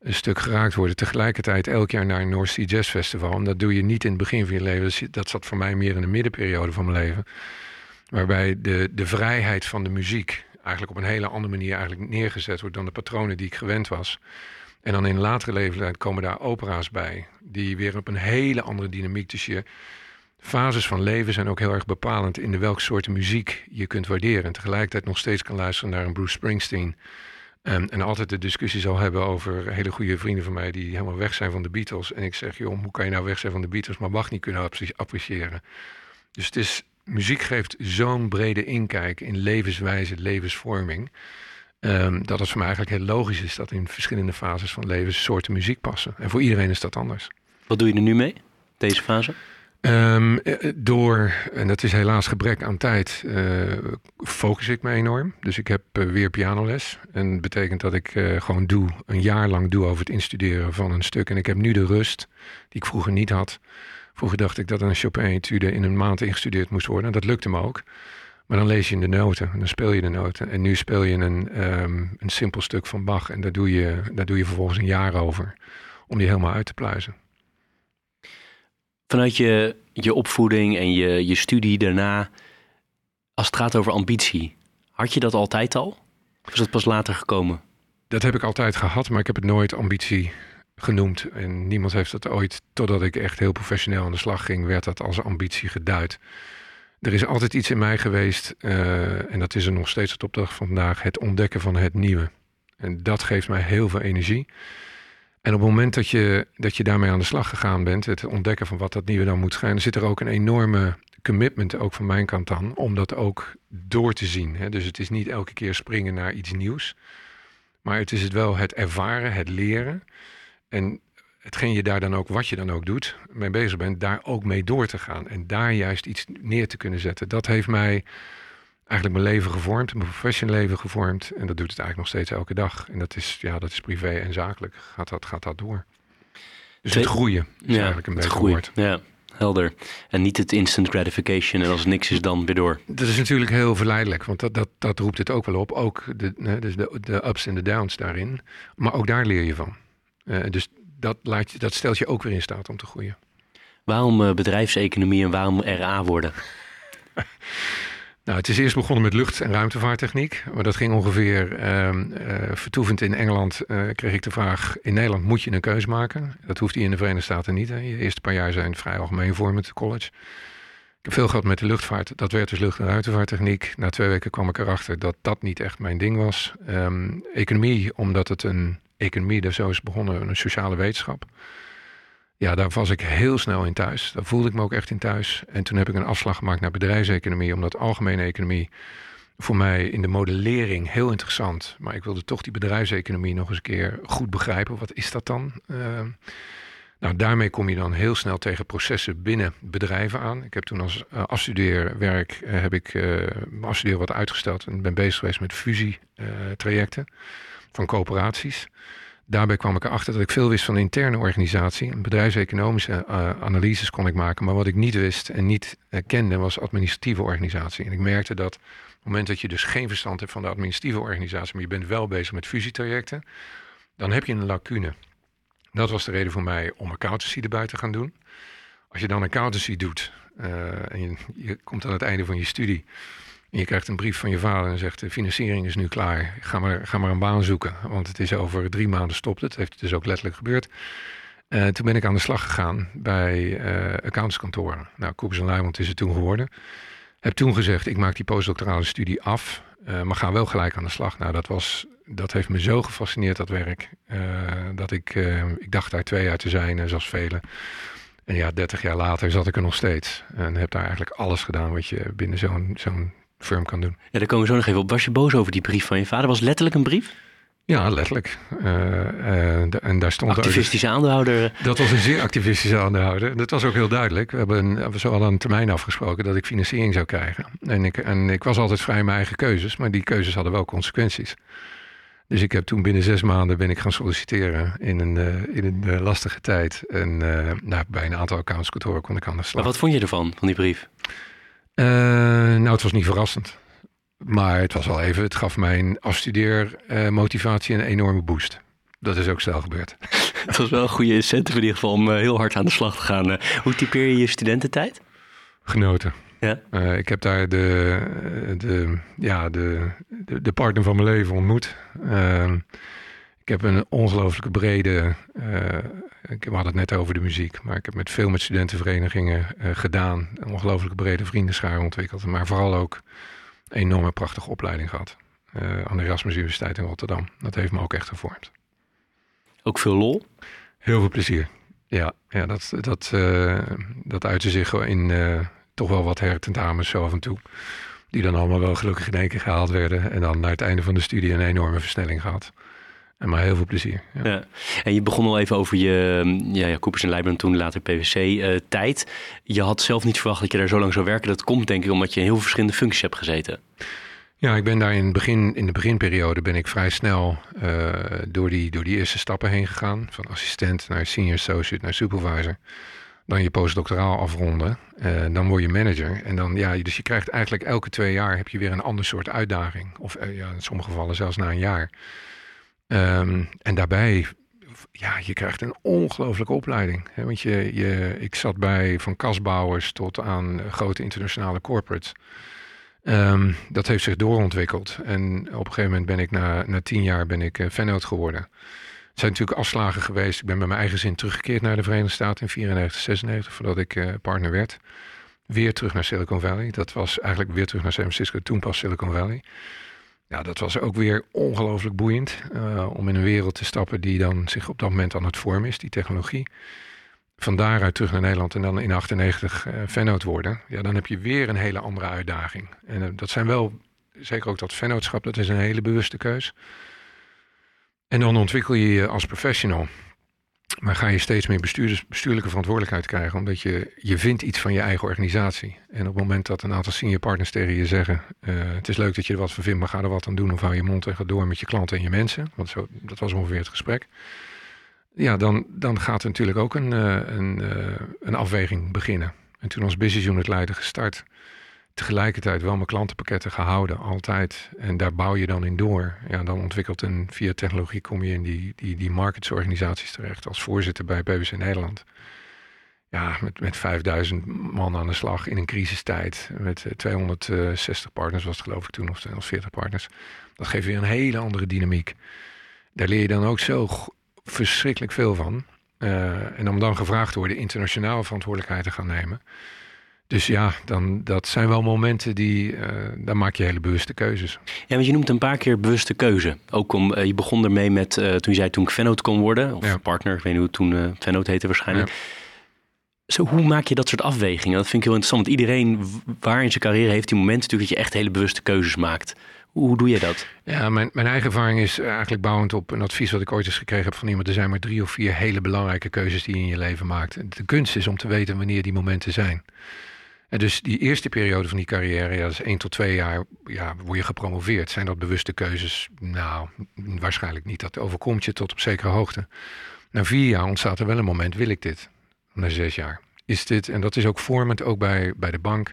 een stuk geraakt worden. Tegelijkertijd elk jaar naar een North Sea Jazz Festival. En dat doe je niet in het begin van je leven. Dat zat voor mij meer in de middenperiode van mijn leven. Waarbij de, de vrijheid van de muziek eigenlijk op een hele andere manier eigenlijk neergezet wordt dan de patronen die ik gewend was. En dan in latere leeftijd komen daar opera's bij, die weer op een hele andere dynamiek. Dus je fases van leven zijn ook heel erg bepalend in de welke soort muziek je kunt waarderen. En tegelijkertijd nog steeds kan luisteren naar een Bruce Springsteen. En, en altijd de discussie zal hebben over hele goede vrienden van mij die helemaal weg zijn van de Beatles. En ik zeg, joh, hoe kan je nou weg zijn van de Beatles, maar mag niet kunnen appreciëren? Dus het is muziek geeft zo'n brede inkijk in levenswijze, levensvorming. Um, dat het voor mij eigenlijk heel logisch is dat in verschillende fases van leven soorten muziek passen. En voor iedereen is dat anders. Wat doe je er nu mee, deze fase? Um, door, en dat is helaas gebrek aan tijd, uh, focus ik me enorm. Dus ik heb uh, weer pianoles. En dat betekent dat ik uh, gewoon doe, een jaar lang doe over het instuderen van een stuk. En ik heb nu de rust, die ik vroeger niet had. Vroeger dacht ik dat een Chopin-etude in een maand ingestudeerd moest worden. En dat lukte me ook. Maar dan lees je in de noten en dan speel je de noten. En nu speel je een, um, een simpel stuk van Bach. En daar doe, je, daar doe je vervolgens een jaar over om die helemaal uit te pluizen. Vanuit je, je opvoeding en je, je studie daarna, als het gaat over ambitie, had je dat altijd al? Of is dat pas later gekomen? Dat heb ik altijd gehad, maar ik heb het nooit ambitie genoemd. En niemand heeft dat ooit, totdat ik echt heel professioneel aan de slag ging, werd dat als ambitie geduid. Er is altijd iets in mij geweest, uh, en dat is er nog steeds tot op de dag van vandaag, het ontdekken van het nieuwe. En dat geeft mij heel veel energie. En op het moment dat je, dat je daarmee aan de slag gegaan bent, het ontdekken van wat dat nieuwe dan moet zijn, zit er ook een enorme commitment, ook van mijn kant dan, om dat ook door te zien. Hè? Dus het is niet elke keer springen naar iets nieuws, maar het is het wel het ervaren, het leren. En hetgeen je daar dan ook, wat je dan ook doet, mee bezig bent, daar ook mee door te gaan. En daar juist iets neer te kunnen zetten. Dat heeft mij eigenlijk mijn leven gevormd, mijn professional leven gevormd. En dat doet het eigenlijk nog steeds elke dag. En dat is, ja, dat is privé en zakelijk. Gaat dat, gaat dat door. Dus het groeien is eigenlijk een beetje woord. Ja, helder. En niet het instant gratification en als niks is dan weer door. Dat is natuurlijk heel verleidelijk, want dat, dat, dat roept het ook wel op. Ook de, dus de, de ups en de downs daarin. Maar ook daar leer je van. Uh, dus dat, laat, dat stelt je ook weer in staat om te groeien. Waarom uh, bedrijfseconomie en waarom RA worden? (laughs) nou, het is eerst begonnen met lucht- en ruimtevaarttechniek. Maar dat ging ongeveer uh, vertoevend in Engeland. kreeg ik de vraag: in Nederland moet je een keuze maken. Dat hoeft hier in de Verenigde Staten niet. Hè. Je eerste paar jaar zijn vrij algemeen voor met college. Ik heb veel gehad met de luchtvaart. Dat werd dus lucht- en ruimtevaarttechniek. Na twee weken kwam ik erachter dat dat niet echt mijn ding was. Um, economie, omdat het een economie, daar zo is begonnen, een sociale wetenschap. Ja, daar was ik heel snel in thuis. Daar voelde ik me ook echt in thuis. En toen heb ik een afslag gemaakt naar bedrijfseconomie, omdat algemene economie voor mij in de modellering heel interessant. Maar ik wilde toch die bedrijfseconomie nog eens een keer goed begrijpen. Wat is dat dan? Uh, Nou, daarmee kom je dan heel snel tegen processen binnen bedrijven aan. Ik heb toen als uh, afstudeerwerk uh, heb ik mijn afstuderen wat uitgesteld en ben bezig geweest met fusietrajecten van coöperaties. Daarbij kwam ik erachter dat ik veel wist van interne organisatie. Bedrijfseconomische analyses kon ik maken, maar wat ik niet wist en niet kende was administratieve organisatie. En ik merkte dat op het moment dat je dus geen verstand hebt van de administratieve organisatie, maar je bent wel bezig met fusietrajecten, dan heb je een lacune. Dat was de reden voor mij om accountancy erbij te gaan doen. Als je dan accountancy doet uh, en je, komt aan het einde van je studie je krijgt een brief van je vader en zegt de financiering is nu klaar, ga maar, ga maar een baan zoeken, want het is over drie maanden stopt het. heeft dus ook letterlijk gebeurd. Uh, toen ben ik aan de slag gegaan bij uh, accountskantoren. Nou, Koepers en Luijmond is het toen geworden. Heb toen gezegd, ik maak die postdoctorale studie af, maar ga wel gelijk aan de slag. Nou, dat was dat heeft me zo gefascineerd, dat werk. Dat ik, ik dacht daar twee jaar te zijn, zoals velen. En ja, dertig jaar later zat ik er nog steeds. En heb daar eigenlijk alles gedaan wat je binnen zo'n zo'n firm kan doen. Ja, daar komen we zo nog even op. Was je boos over die brief van je vader? Was letterlijk een brief? Ja, letterlijk. Uh, en daar stond activistische aandeelhouder. Dat was een zeer activistische aandeelhouder. Dat was ook heel duidelijk. We hebben zo al een termijn afgesproken dat ik financiering zou krijgen. En ik, en ik was altijd vrij in mijn eigen keuzes, maar die keuzes hadden wel consequenties. Dus ik heb toen binnen zes maanden ben ik gaan solliciteren in een, uh, in een lastige tijd. En nou, bij een aantal accountskantoren kon ik aan de slag. Maar wat vond je ervan, van die brief? Nou, het was niet verrassend. Maar het was wel even, het gaf mijn afstudeermotivatie een enorme boost. Dat is ook snel gebeurd. (laughs) Het was wel een goede incentive in ieder geval om heel hard aan de slag te gaan. Hoe typeer je je studententijd? Genoten. Ja. Uh, ik heb daar de, de, ja, de, de, de partner van mijn leven ontmoet. Uh, ik heb een ongelooflijke brede. Uh, ik, we hadden het net over de muziek, maar ik heb met veel met studentenverenigingen gedaan. Een ongelooflijke brede vriendenschaar ontwikkeld. Maar vooral ook een enorme prachtige opleiding gehad. aan de Erasmus Universiteit in Rotterdam. Dat heeft me ook echt gevormd. Ook veel lol? Heel veel plezier. Ja, ja dat, dat, dat uitte zich in toch wel wat hertentamens zo af en toe. Die dan allemaal wel gelukkig in één keer gehaald werden. En dan naar het einde van de studie een enorme versnelling gehad. En maar heel veel plezier. Ja. ja. En je begon al even over je ja, ja, Coopers en Leibman, toen later PwC-tijd. Uh, je had zelf niet verwacht dat je daar zo lang zou werken. Dat komt denk ik omdat je in heel veel verschillende functies hebt gezeten. Ja, ik ben daar in, het begin, in de beginperiode ben ik vrij snel uh, door, die, door die eerste stappen heen gegaan. Van assistent naar senior associate naar supervisor dan je postdoctoraal afronden. Uh, dan word je manager. En dan, ja, dus je krijgt eigenlijk elke twee jaar heb je weer een ander soort uitdaging. Of ja, in sommige gevallen zelfs na een jaar. Um, en daarbij, ja, je krijgt een ongelooflijke opleiding. Hè? Want je, je, ik zat bij van kasbouwers tot aan grote internationale corporates. Um, dat heeft zich doorontwikkeld. En op een gegeven moment ben ik na, na tien jaar ben ik vennoot geworden. Het zijn natuurlijk afslagen geweest. Ik ben met mijn eigen zin teruggekeerd naar de Verenigde Staten in 94, 96, voordat ik uh, partner werd. Weer terug naar Silicon Valley. Dat was eigenlijk weer terug naar San Francisco, toen pas Silicon Valley. Ja, dat was ook weer ongelooflijk boeiend uh, om in een wereld te stappen die dan zich op dat moment aan het vormen is, die technologie. Van daaruit terug naar Nederland en dan in 98 uh, vennoot worden. Ja, dan heb je weer een hele andere uitdaging. En uh, dat zijn wel, zeker ook dat vennootschap, dat is een hele bewuste keus. En dan ontwikkel je je als professional. Maar ga je steeds meer bestuurlijke verantwoordelijkheid krijgen, omdat je, je vindt iets van je eigen organisatie. En op het moment dat een aantal senior partners tegen je zeggen: uh, Het is leuk dat je er wat van vindt, maar ga er wat aan doen. Of hou je mond en ga door met je klanten en je mensen. Want zo, dat was ongeveer het gesprek. Ja, dan, dan gaat er natuurlijk ook een, uh, een, uh, een afweging beginnen. En toen als business unit leider gestart tegelijkertijd wel mijn klantenpakketten gehouden, altijd. En daar bouw je dan in door. Ja, dan ontwikkelt een via technologie kom je in die, die, die marketsorganisaties terecht als voorzitter bij PwC Nederland. Ja, met, met 5000 man aan de slag in een crisistijd. Met 260 eh, partners was het geloof ik toen, of 240 partners. Dat geeft weer een hele andere dynamiek. Daar leer je dan ook zo verschrikkelijk veel van. Uh, en om dan gevraagd te worden internationaal verantwoordelijkheid te gaan nemen dus ja, dan, dat zijn wel momenten die, uh, daar maak je hele bewuste keuzes. Ja, want je noemt een paar keer bewuste keuze. Ook om, uh, je begon ermee met, uh, toen je zei toen ik kon worden, of partner, ik weet niet hoe het toen uh, heette waarschijnlijk. Ja. Zo, hoe maak je dat soort afwegingen? Dat vind ik heel interessant, want iedereen waar in zijn carrière heeft die momenten natuurlijk dat je echt hele bewuste keuzes maakt. Hoe doe je dat? Ja, mijn, mijn eigen ervaring is eigenlijk bouwend op een advies wat ik ooit eens gekregen heb van iemand. Er zijn maar drie of vier hele belangrijke keuzes die je in je leven maakt. De kunst is om te weten wanneer die momenten zijn. Dus die eerste periode van die carrière, ja, dat is één tot twee jaar, ja, word je gepromoveerd. Zijn dat bewuste keuzes? Nou, waarschijnlijk niet. Dat overkomt je tot op zekere hoogte. Na vier jaar ontstaat er wel een moment, wil ik dit? Na zes jaar. Is dit, en dat is ook vormend, ook bij, bij de bank.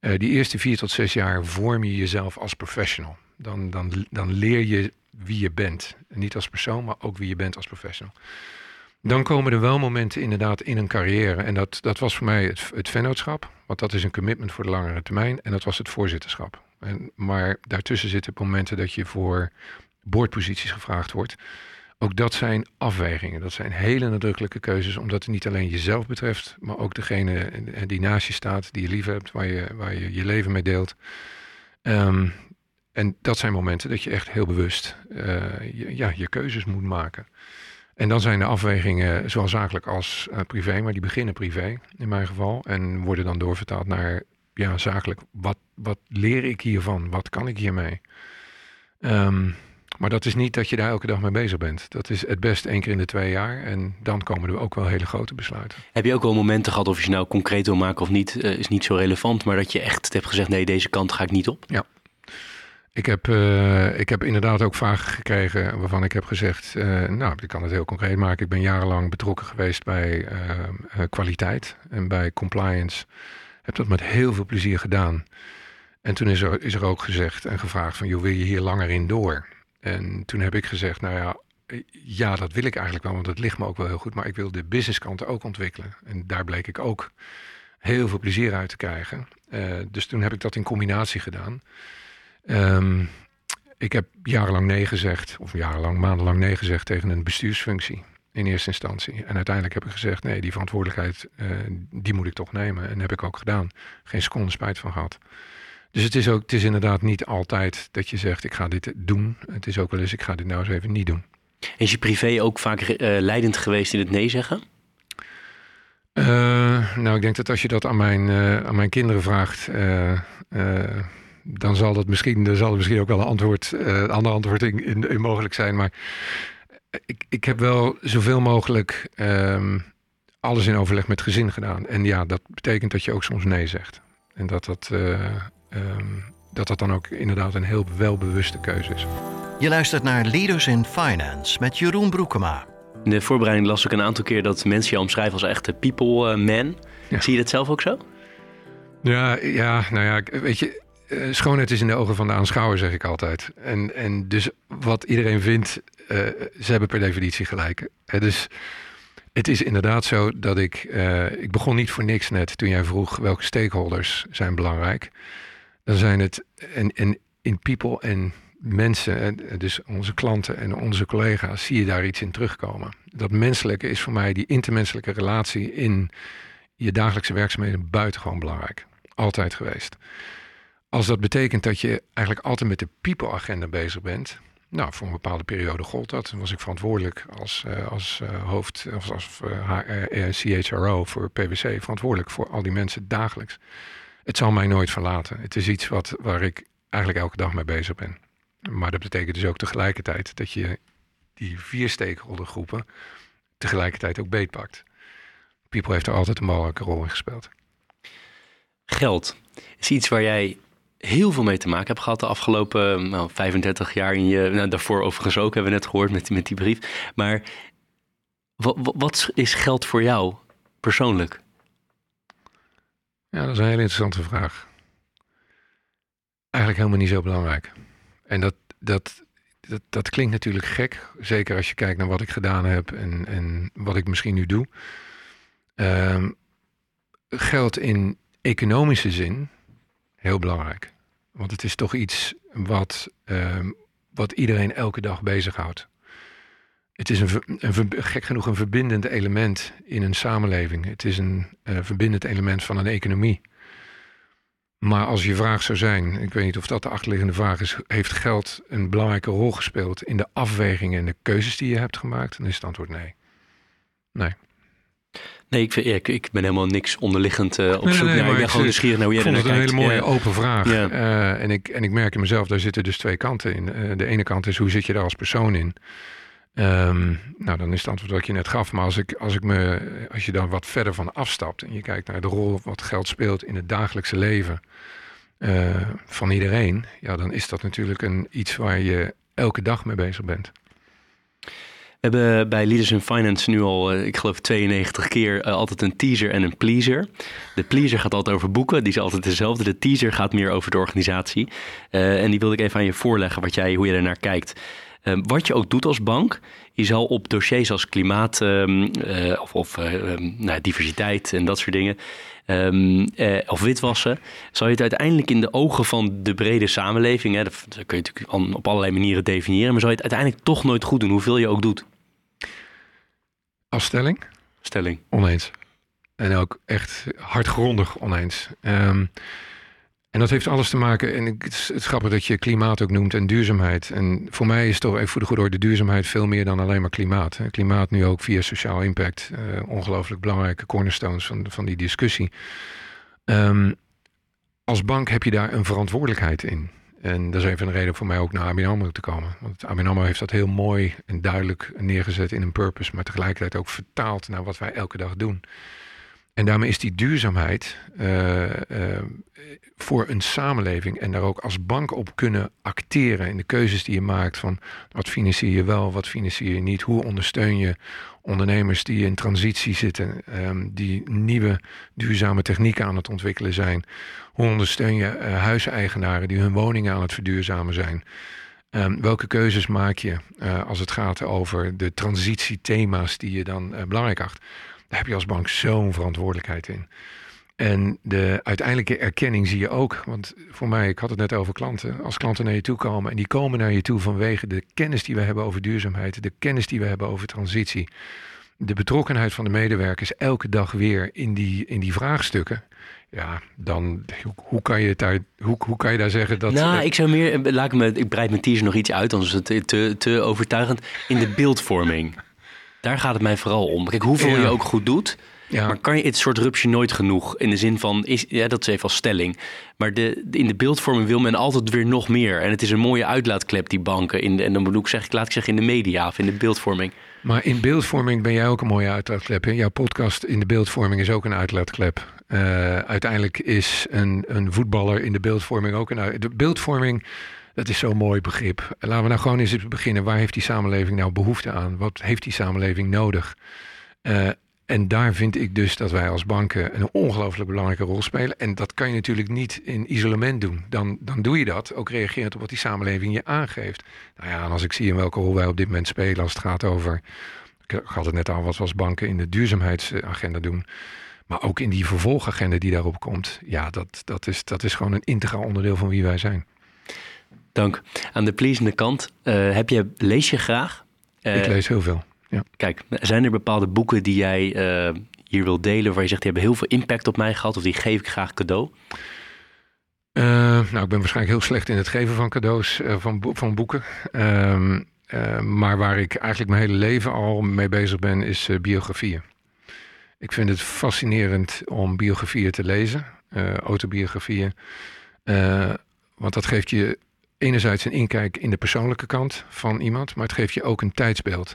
Uh, die eerste vier tot zes jaar vorm je jezelf als professional. Dan, dan, dan leer je wie je bent. niet als persoon, maar ook wie je bent als professional. Dan komen er wel momenten inderdaad in een carrière. En dat, dat was voor mij het, het vennootschap. Want dat is een commitment voor de langere termijn. En dat was het voorzitterschap. En, maar daartussen zitten momenten dat je voor boordposities gevraagd wordt. Ook dat zijn afwegingen. Dat zijn hele nadrukkelijke keuzes. Omdat het niet alleen jezelf betreft. Maar ook degene die naast je staat. Die je lief hebt. Waar je waar je, je leven mee deelt. Um, en dat zijn momenten dat je echt heel bewust je, ja, je keuzes moet maken. En dan zijn de afwegingen zowel zakelijk als uh, privé, maar die beginnen privé in mijn geval. En worden dan doorvertaald naar ja, zakelijk. Wat, wat leer ik hiervan? Wat kan ik hiermee? Um, maar dat is niet dat je daar elke dag mee bezig bent. Dat is het best één keer in de twee jaar. En dan komen er ook wel hele grote besluiten. Heb je ook wel momenten gehad, of je ze nou concreet wil maken of niet, uh, is niet zo relevant. Maar dat je echt hebt gezegd, nee, deze kant ga ik niet op? Ja, ik heb, uh, ik heb inderdaad ook vragen gekregen waarvan ik heb gezegd, uh, nou, ik kan het heel concreet maken. Ik ben jarenlang betrokken geweest bij uh, kwaliteit en bij compliance. Heb dat met heel veel plezier gedaan. En toen is er, is er ook gezegd en gevraagd van, joh, wil je hier langer in door? En toen heb ik gezegd, nou ja, ja, dat wil ik eigenlijk wel, want dat ligt me ook wel heel goed. Maar ik wil de businesskant ook ontwikkelen. En daar bleek ik ook heel veel plezier uit te krijgen. dus toen heb ik dat in combinatie gedaan. Um, ik heb jarenlang nee gezegd, of jarenlang, maandenlang nee gezegd tegen een bestuursfunctie in eerste instantie. En uiteindelijk heb ik gezegd, nee, die verantwoordelijkheid, uh, die moet ik toch nemen. En heb ik ook gedaan. Geen seconde spijt van gehad. Dus het is, ook, het is inderdaad niet altijd dat je zegt, ik ga dit doen. Het is ook wel eens, ik ga dit nou eens even niet doen. Is je privé ook vaak uh, leidend geweest in het nee zeggen? Uh, nou, ik denk dat als je dat aan mijn, aan mijn kinderen vraagt dan zal dat misschien, er zal misschien ook wel een antwoord, uh, ander antwoord in, in, in, mogelijk zijn. Maar ik, ik heb wel zoveel mogelijk um, alles in overleg met gezin gedaan. En ja, dat betekent dat je ook soms nee zegt. En dat dat, uh, um, dat, dat dan ook inderdaad een heel welbewuste keuze is. Je luistert naar Leaders in Finance met Jeroen Broekema. In de voorbereiding las ik een aantal keer dat mensen je omschrijven als echte people man. Ja. Zie je dat zelf ook zo? Ja, ja, nou ja, weet je, uh, schoonheid is in de ogen van de aanschouwer, zeg ik altijd. En, en dus wat iedereen vindt, uh, ze hebben per definitie gelijk. Dus het is inderdaad zo dat ik... ik begon niet voor niks net toen jij vroeg welke stakeholders zijn belangrijk. Dan zijn het en, en in people en mensen, dus onze klanten en onze collega's, zie je daar iets in terugkomen. Dat menselijke is voor mij die intermenselijke relatie in je dagelijkse werkzaamheden buitengewoon belangrijk. Altijd geweest. Als dat betekent dat je eigenlijk altijd met de people-agenda bezig bent. Nou, voor een bepaalde periode gold dat. Toen was ik verantwoordelijk als, uh, als uh, hoofd, of als uh, CHRO voor PwC, verantwoordelijk voor al die mensen dagelijks. Het zal mij nooit verlaten. Het is iets wat, waar ik eigenlijk elke dag mee bezig ben. Maar dat betekent dus ook tegelijkertijd dat je die vier stakeholdergroepen tegelijkertijd ook beetpakt. People heeft er altijd een belangrijke rol in gespeeld. Geld is iets waar jij heel veel mee te maken heb gehad de afgelopen nou, 35 jaar. In je, nou, daarvoor overigens ook, hebben we net gehoord met, met die brief. Maar wat, wat is geld voor jou persoonlijk? Ja, dat is een hele interessante vraag. Eigenlijk helemaal niet zo belangrijk. En dat, dat, dat, dat klinkt natuurlijk gek. Zeker als je kijkt naar wat ik gedaan heb en, en wat ik misschien nu doe. Um, geld in economische zin heel belangrijk. Want het is toch iets wat, uh, wat iedereen elke dag bezighoudt. Het is een, een, gek genoeg een verbindend element in een samenleving. Het is een uh, verbindend element van een economie. Maar als je vraag zou zijn, ik weet niet of dat de achterliggende vraag is, heeft geld een belangrijke rol gespeeld in de afwegingen en de keuzes die je hebt gemaakt? Dan is het antwoord nee. Nee. Nee, ik, vind, ik, ik ben helemaal niks onderliggend uh, op Nee, zoek nee, naar. maar Ik ben gewoon nieuwsgierig naar hoe Ik jij vond het een kijkt. hele mooie Ja. open vraag. Ja. Eh, en, ik, en ik merk in mezelf, daar zitten dus twee kanten in. Eh, de ene kant is, hoe zit je daar als persoon in? Ehm, nou, dan is het antwoord wat je net gaf. Maar als, ik, als, ik me, als je dan wat verder van afstapt... en je kijkt naar de rol wat geld speelt in het dagelijkse leven... eh, van iedereen... ja, dan is dat natuurlijk een, iets waar je elke dag mee bezig bent. We hebben bij Leaders in Finance nu al, eh, ik geloof 92 keer, eh, altijd een teaser en een pleaser. De pleaser gaat altijd over boeken, die is altijd dezelfde. De teaser gaat meer over de organisatie. Eh, en die wilde ik even aan je voorleggen, wat jij, hoe je ernaar kijkt. Eh, wat je ook doet als bank, je zal op dossiers als klimaat ehm, eh, of, of eh, ehm, nou, diversiteit en dat soort dingen, ehm, of witwassen, zal je het uiteindelijk in de ogen van de brede samenleving, hè, dat, dat kun je natuurlijk op allerlei manieren definiëren, maar zal je het uiteindelijk toch nooit goed doen, hoeveel je ook doet. Als stelling? Stelling. Oneens. En ook echt hardgrondig oneens. Ehm, en dat heeft alles te maken, en ik, het, is, het grappig dat je klimaat ook noemt en duurzaamheid. En voor mij is toch even voor de goede orde duurzaamheid veel meer dan alleen maar klimaat. Klimaat nu ook via sociaal impact, eh, ongelooflijk belangrijke cornerstones van, van die discussie. Ehm, als bank heb je daar een verantwoordelijkheid in. En dat is even een reden voor mij ook naar ABN AMRO te komen. Want ABN AMRO heeft dat heel mooi en duidelijk neergezet in een purpose, maar tegelijkertijd ook vertaald naar wat wij elke dag doen. En daarmee is die duurzaamheid eh, eh, voor een samenleving en daar ook als bank op kunnen acteren in de keuzes die je maakt van wat financier je wel, wat financier je niet, hoe ondersteun je ondernemers die in transitie zitten, ehm, die nieuwe duurzame technieken aan het ontwikkelen zijn. Hoe ondersteun je eh, huiseigenaren die hun woningen aan het verduurzamen zijn? Ehm, welke keuzes maak je eh, als het gaat over de transitiethema's die je dan eh, belangrijk acht? Daar heb je als bank zo'n verantwoordelijkheid in. En de uiteindelijke erkenning zie je ook. Want voor mij, ik had het net over klanten. Als klanten naar je toe komen en die komen naar je toe vanwege de kennis die we hebben over duurzaamheid, de kennis die we hebben over transitie, de betrokkenheid van de medewerkers elke dag weer in die, in die vraagstukken. Ja, dan hoe, kan je daar, hoe, hoe kan je daar zeggen dat. nou, ik zou meer, laat ik, me, ik breid mijn teaser nog iets uit, anders is het te, te, te overtuigend. In de beeldvorming. Daar gaat het mij vooral om. Kijk, hoeveel Ja. je ook goed doet, ja, maar kan je het soort rupsje nooit genoeg? In de zin van, is, ja, dat is even als stelling. Maar de, in de beeldvorming wil men altijd weer nog meer. En het is een mooie uitlaatklep, die banken. In de, en dan bedoel ik, zeg, laat ik zeggen, in de media of in de beeldvorming. Maar in beeldvorming ben jij ook een mooie uitlaatklep. Hè? Jouw podcast in de beeldvorming is ook een uitlaatklep. Eh, uiteindelijk is een, een voetballer in de beeldvorming ook een uit- De beeldvorming, dat is zo'n mooi begrip. Laten we nou gewoon eens beginnen. Waar heeft die samenleving nou behoefte aan? Wat heeft die samenleving nodig? Eh, en daar vind ik dus dat wij als banken een ongelooflijk belangrijke rol spelen. En dat kan je natuurlijk niet in isolement doen. Dan, dan doe je dat, ook reagerend op wat die samenleving je aangeeft. Nou ja, en als ik zie in welke rol wij op dit moment spelen als het gaat over... Ik had het net al, wat we als banken in de duurzaamheidsagenda doen. Maar ook in die vervolgagenda die daarop komt. Ja, dat, dat, is, dat is gewoon een integraal onderdeel van wie wij zijn. Dank. Aan de pleasende kant, eh, heb je, lees je graag? Eh, ik lees heel veel. Kijk, zijn er bepaalde boeken die jij eh, hier wil delen... waar je zegt, die hebben heel veel impact op mij gehad... of die geef ik graag cadeau? Eh, nou, ik ben waarschijnlijk heel slecht in het geven van cadeaus eh, van, bo- van boeken. Ehm, eh, maar waar ik eigenlijk mijn hele leven al mee bezig ben, is biografieën. Ik vind het fascinerend om biografieën te lezen, autobiografieën. Want dat geeft je enerzijds een inkijk in de persoonlijke kant van iemand, maar het geeft je ook een tijdsbeeld.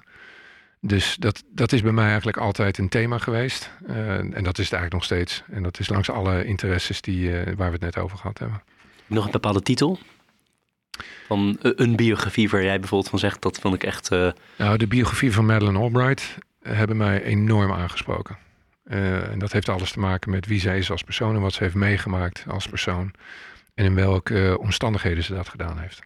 Dus dat, dat is bij mij eigenlijk altijd een thema geweest. Eh, en dat is het eigenlijk nog steeds. En dat is langs alle interesses die, eh, waar we het net over gehad hebben. Nog een bepaalde titel? Van een biografie waar jij bijvoorbeeld van zegt... dat vond ik echt... eh, Nou, de biografie van Madeleine Albright hebben mij enorm aangesproken. En dat heeft alles te maken met wie zij is als persoon en wat ze heeft meegemaakt als persoon. En in welke omstandigheden ze dat gedaan heeft.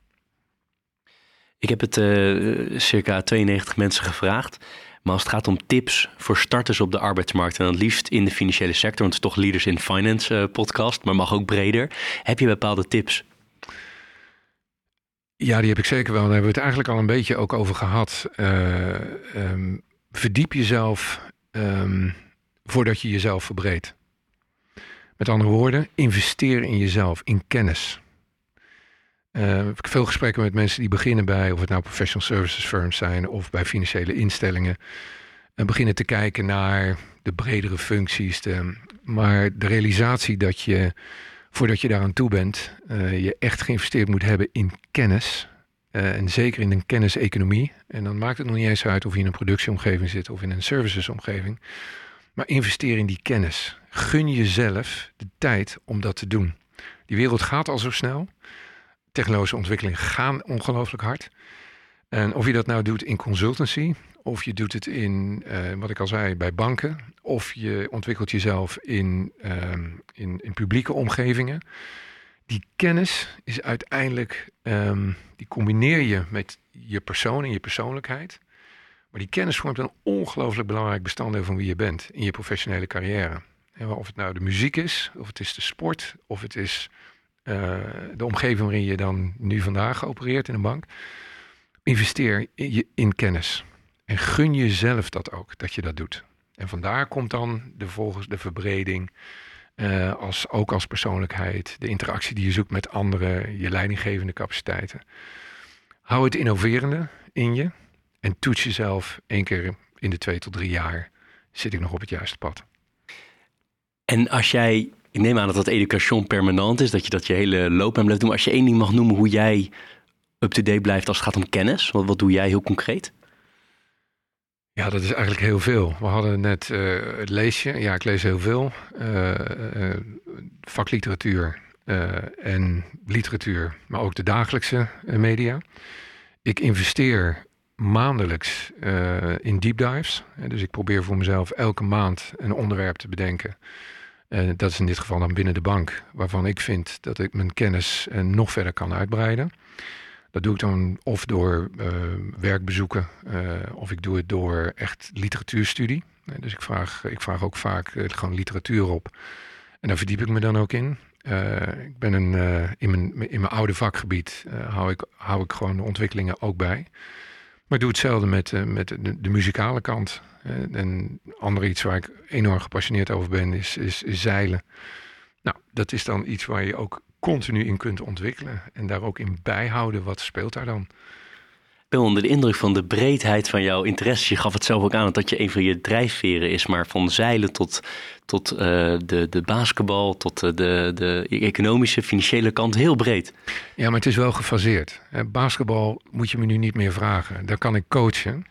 Ik heb het eh, circa 92 mensen gevraagd. Maar als het gaat om tips voor starters op de arbeidsmarkt... en dan liefst in de financiële sector... want het is toch Leaders in Finance eh, podcast... maar mag ook breder. Heb je bepaalde tips? Ja, die heb ik zeker wel. Daar hebben we het eigenlijk al een beetje ook over gehad. Eh, ehm, verdiep jezelf ehm, voordat je jezelf verbreedt. Met andere woorden, investeer in jezelf, in kennis. Eh, ik heb veel gesprekken met mensen die beginnen bij, of het nou professional services firms zijn of bij financiële instellingen. En beginnen te kijken naar de bredere functies. Maar de realisatie dat je, voordat je daaraan toe bent, uh, je echt geïnvesteerd moet hebben in kennis. Uh, en zeker in een kenniseconomie. En dan maakt het nog niet eens uit of je in een productieomgeving zit of in een servicesomgeving. Maar investeer in die kennis. Gun jezelf de tijd om dat te doen. Die wereld gaat al zo snel. Technologische ontwikkelingen gaan ongelooflijk hard. En of je dat nou doet in consultancy, of je doet het in, uh, wat ik al zei, bij banken, of je ontwikkelt jezelf in, uh, in, in, publieke omgevingen. Die kennis is uiteindelijk, um, die combineer je met je persoon en je persoonlijkheid. Maar die kennis vormt een ongelooflijk belangrijk bestanddeel van wie je bent in je professionele carrière. Of het nou de muziek is, of het is de sport, of het is uh, de omgeving waarin je dan nu vandaag opereert in een bank. Investeer in, je, in kennis. En gun jezelf dat ook, dat je dat doet. En vandaar komt dan de, volgens de verbreding, uh, als, ook als persoonlijkheid, de interactie die je zoekt met anderen, je leidinggevende capaciteiten. Hou het innoverende in je en toets jezelf één keer in de twee tot drie jaar. Zit ik nog op het juiste pad? En als jij, ik neem aan dat dat education permanent is, dat je dat je hele loopbaan blijft doen. Als je één ding mag noemen hoe jij up-to-date blijft als het gaat om kennis, wat, wat doe jij heel concreet? Ja, dat is eigenlijk heel veel. We hadden net uh, het leesje. Ja, ik lees heel veel. Uh, uh, vakliteratuur en literatuur, maar ook de dagelijkse media. Ik investeer maandelijks in deep dives. dus ik probeer voor mezelf elke maand een onderwerp te bedenken. Dat is in dit geval dan binnen de bank, waarvan ik vind dat ik mijn kennis nog verder kan uitbreiden. Dat doe ik dan of door uh, werkbezoeken of ik doe het door echt literatuurstudie. Dus ik vraag, ik vraag ook vaak gewoon literatuur op. En daar verdiep ik me dan ook in. ik ben een, in, mijn, in mijn oude vakgebied hou, ik, hou ik gewoon de ontwikkelingen ook bij. Maar ik doe hetzelfde met, met de, muzikale kant. En ander iets waar ik enorm gepassioneerd over ben is, is, is zeilen. Nou, dat is dan iets waar je ook continu in kunt ontwikkelen. En daar ook in bijhouden wat speelt daar dan. Ik ben onder de indruk van de breedheid van jouw interesse. Je gaf het zelf ook aan dat je een van je drijfveren is, maar van zeilen tot, tot uh, de, de basketbal, tot de, de, de economische, financiële kant, heel breed. Ja, maar het is wel gefaseerd. Basketbal moet je me nu niet meer vragen. Daar kan ik coachen.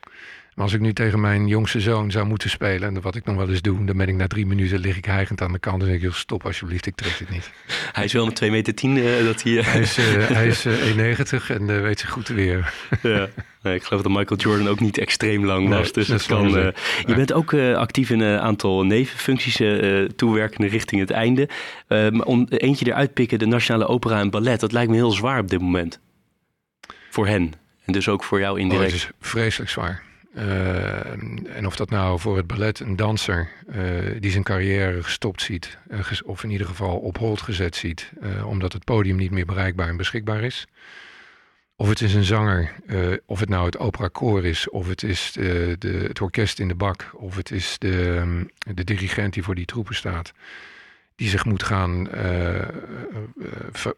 Maar als ik nu tegen mijn jongste zoon zou moeten spelen, en wat ik nog wel eens doe, dan ben ik na drie minuten lig ik hijgend aan de kant en denk ik, stop alsjeblieft, ik trek dit niet. (laughs) Hij is wel met 2 meter 10 uh, dat hij... Hij is, uh, (laughs) hij is uh, 1,90 en weet zich goed te weer. (laughs) ja. Nee, ik geloof dat Michael Jordan ook niet extreem lang was. Nee, dus dat kan, uh, je bent ook uh, actief in een aantal nevenfuncties, uh, toewerkende richting het einde. maar om eentje eruit pikken, de Nationale Opera en Ballet, dat lijkt me heel zwaar op dit moment. Voor hen. En dus ook voor jou indirect. Oh, het is vreselijk zwaar. Uh, en of dat nou voor het ballet een danser uh, die zijn carrière gestopt ziet, uh, of in ieder geval op hold gezet ziet, omdat het podium niet meer bereikbaar en beschikbaar is. Of het is een zanger, of het nou het operakoor is, of het is de, het orkest in de bak, of het is de, um, de dirigent die voor die troepen staat die zich moet gaan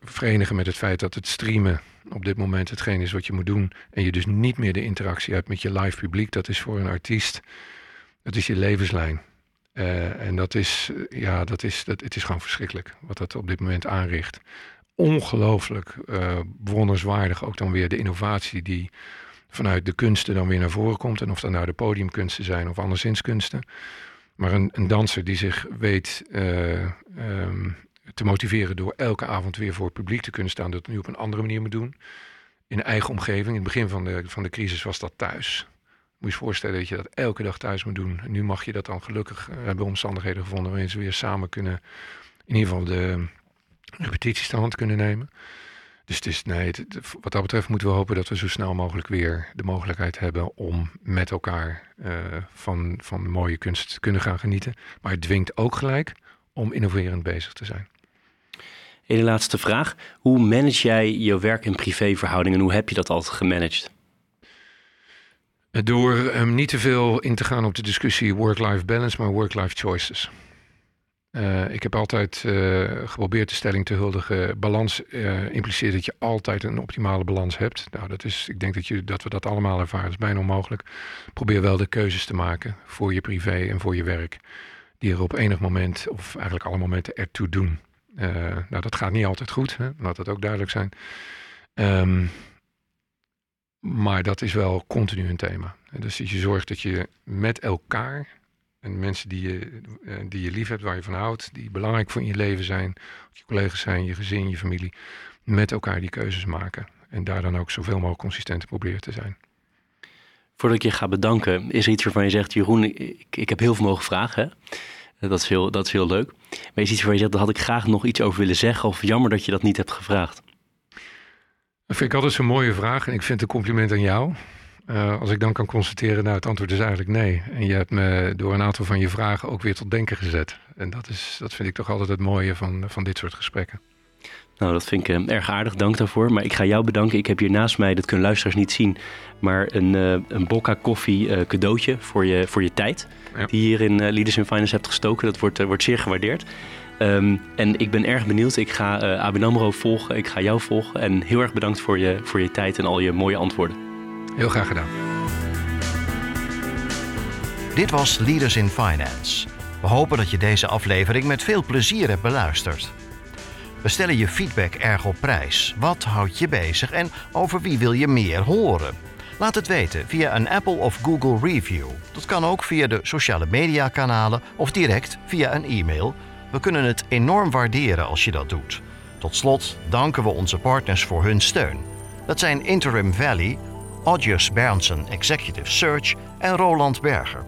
verenigen met het feit dat het streamen op dit moment hetgeen is wat je moet doen. En je dus niet meer de interactie hebt met je live publiek. Dat is voor een artiest, dat is je levenslijn. Uh, en dat is, ja, dat is, dat, het is gewoon verschrikkelijk wat dat op dit moment aanricht. Ongelooflijk uh, ook dan weer de innovatie die vanuit de kunsten dan weer naar voren komt. En of dat nou de podiumkunsten zijn of anderszins kunsten. Maar een, een danser die zich weet um, te motiveren door elke avond weer voor het publiek te kunnen staan, dat nu op een andere manier moet doen. In eigen omgeving. In het begin van de, van de crisis was dat thuis. Moet je je voorstellen dat je dat elke dag thuis moet doen. En nu mag je dat dan gelukkig uh, hebben omstandigheden gevonden waarin ze weer samen kunnen, in ieder geval de repetities te hand kunnen nemen. Dus het is, nee, wat dat betreft moeten we hopen dat we zo snel mogelijk weer de mogelijkheid hebben om met elkaar uh, van, van mooie kunst te kunnen gaan genieten. Maar het dwingt ook gelijk om innoverend bezig te zijn. De laatste vraag. Hoe manage jij je werk- en privéverhoudingen? Hoe heb je dat altijd gemanaged? Door um, niet te veel in te gaan op de discussie work-life balance, maar work-life choices. Uh, ik heb altijd uh, geprobeerd de stelling te huldigen. Balans uh, impliceert dat je altijd een optimale balans hebt. Nou, dat is, ik denk dat, je, dat we dat allemaal ervaren. Dat is bijna onmogelijk. Probeer wel de keuzes te maken voor je privé en voor je werk. Die er op enig moment, of eigenlijk alle momenten, ertoe doen. nou, dat gaat niet altijd goed. Hè? Laat dat ook duidelijk zijn. Um, maar dat is wel continu een thema. Dus je zorgt dat je met elkaar en mensen die je, eh, die je lief hebt, waar je van houdt, die belangrijk voor in je leven zijn, je collega's zijn, je gezin, je familie, met elkaar die keuzes maken. En daar dan ook zoveel mogelijk consistent proberen te zijn. Voordat ik je ga bedanken, is er iets waarvan je zegt, Jeroen, ik, ik heb heel veel mogen vragen. Dat is, heel, dat is heel leuk. Maar is iets waarvan je zegt, daar had ik graag nog iets over willen zeggen, of jammer dat je dat niet hebt gevraagd? Dat vind ik altijd zo'n mooie vraag en ik vind het een compliment aan jou. Uh, als ik dan kan constateren, nou het antwoord is eigenlijk nee. En je hebt me door een aantal van je vragen ook weer tot denken gezet. En dat, is, dat vind ik toch altijd het mooie van, van dit soort gesprekken. Nou, dat vind ik uh, erg aardig. Dank daarvoor. Maar ik ga jou bedanken. Ik heb hier naast mij, dat kunnen luisteraars niet zien, maar een, uh, een bokka koffie cadeautje voor je, voor je tijd. Ja. Die je hier in Leaders in Finance hebt gestoken. Dat wordt, wordt zeer gewaardeerd. Um, en ik ben erg benieuwd. Ik ga uh, Abin AMRO volgen. Ik ga jou volgen. En heel erg bedankt voor je, voor je tijd en al je mooie antwoorden. Heel graag gedaan. Dit was Leaders in Finance. We hopen dat je deze aflevering met veel plezier hebt beluisterd. We stellen je feedback erg op prijs. Wat houdt je bezig en over wie wil je meer horen? Laat het weten via een Apple of Google review. Dat kan ook via de sociale media kanalen of direct via een e-mail we kunnen het enorm waarderen als je dat doet. Tot slot danken we onze partners voor hun steun. Dat zijn Interim Valley, Audius Berndsen Executive Search en Roland Berger.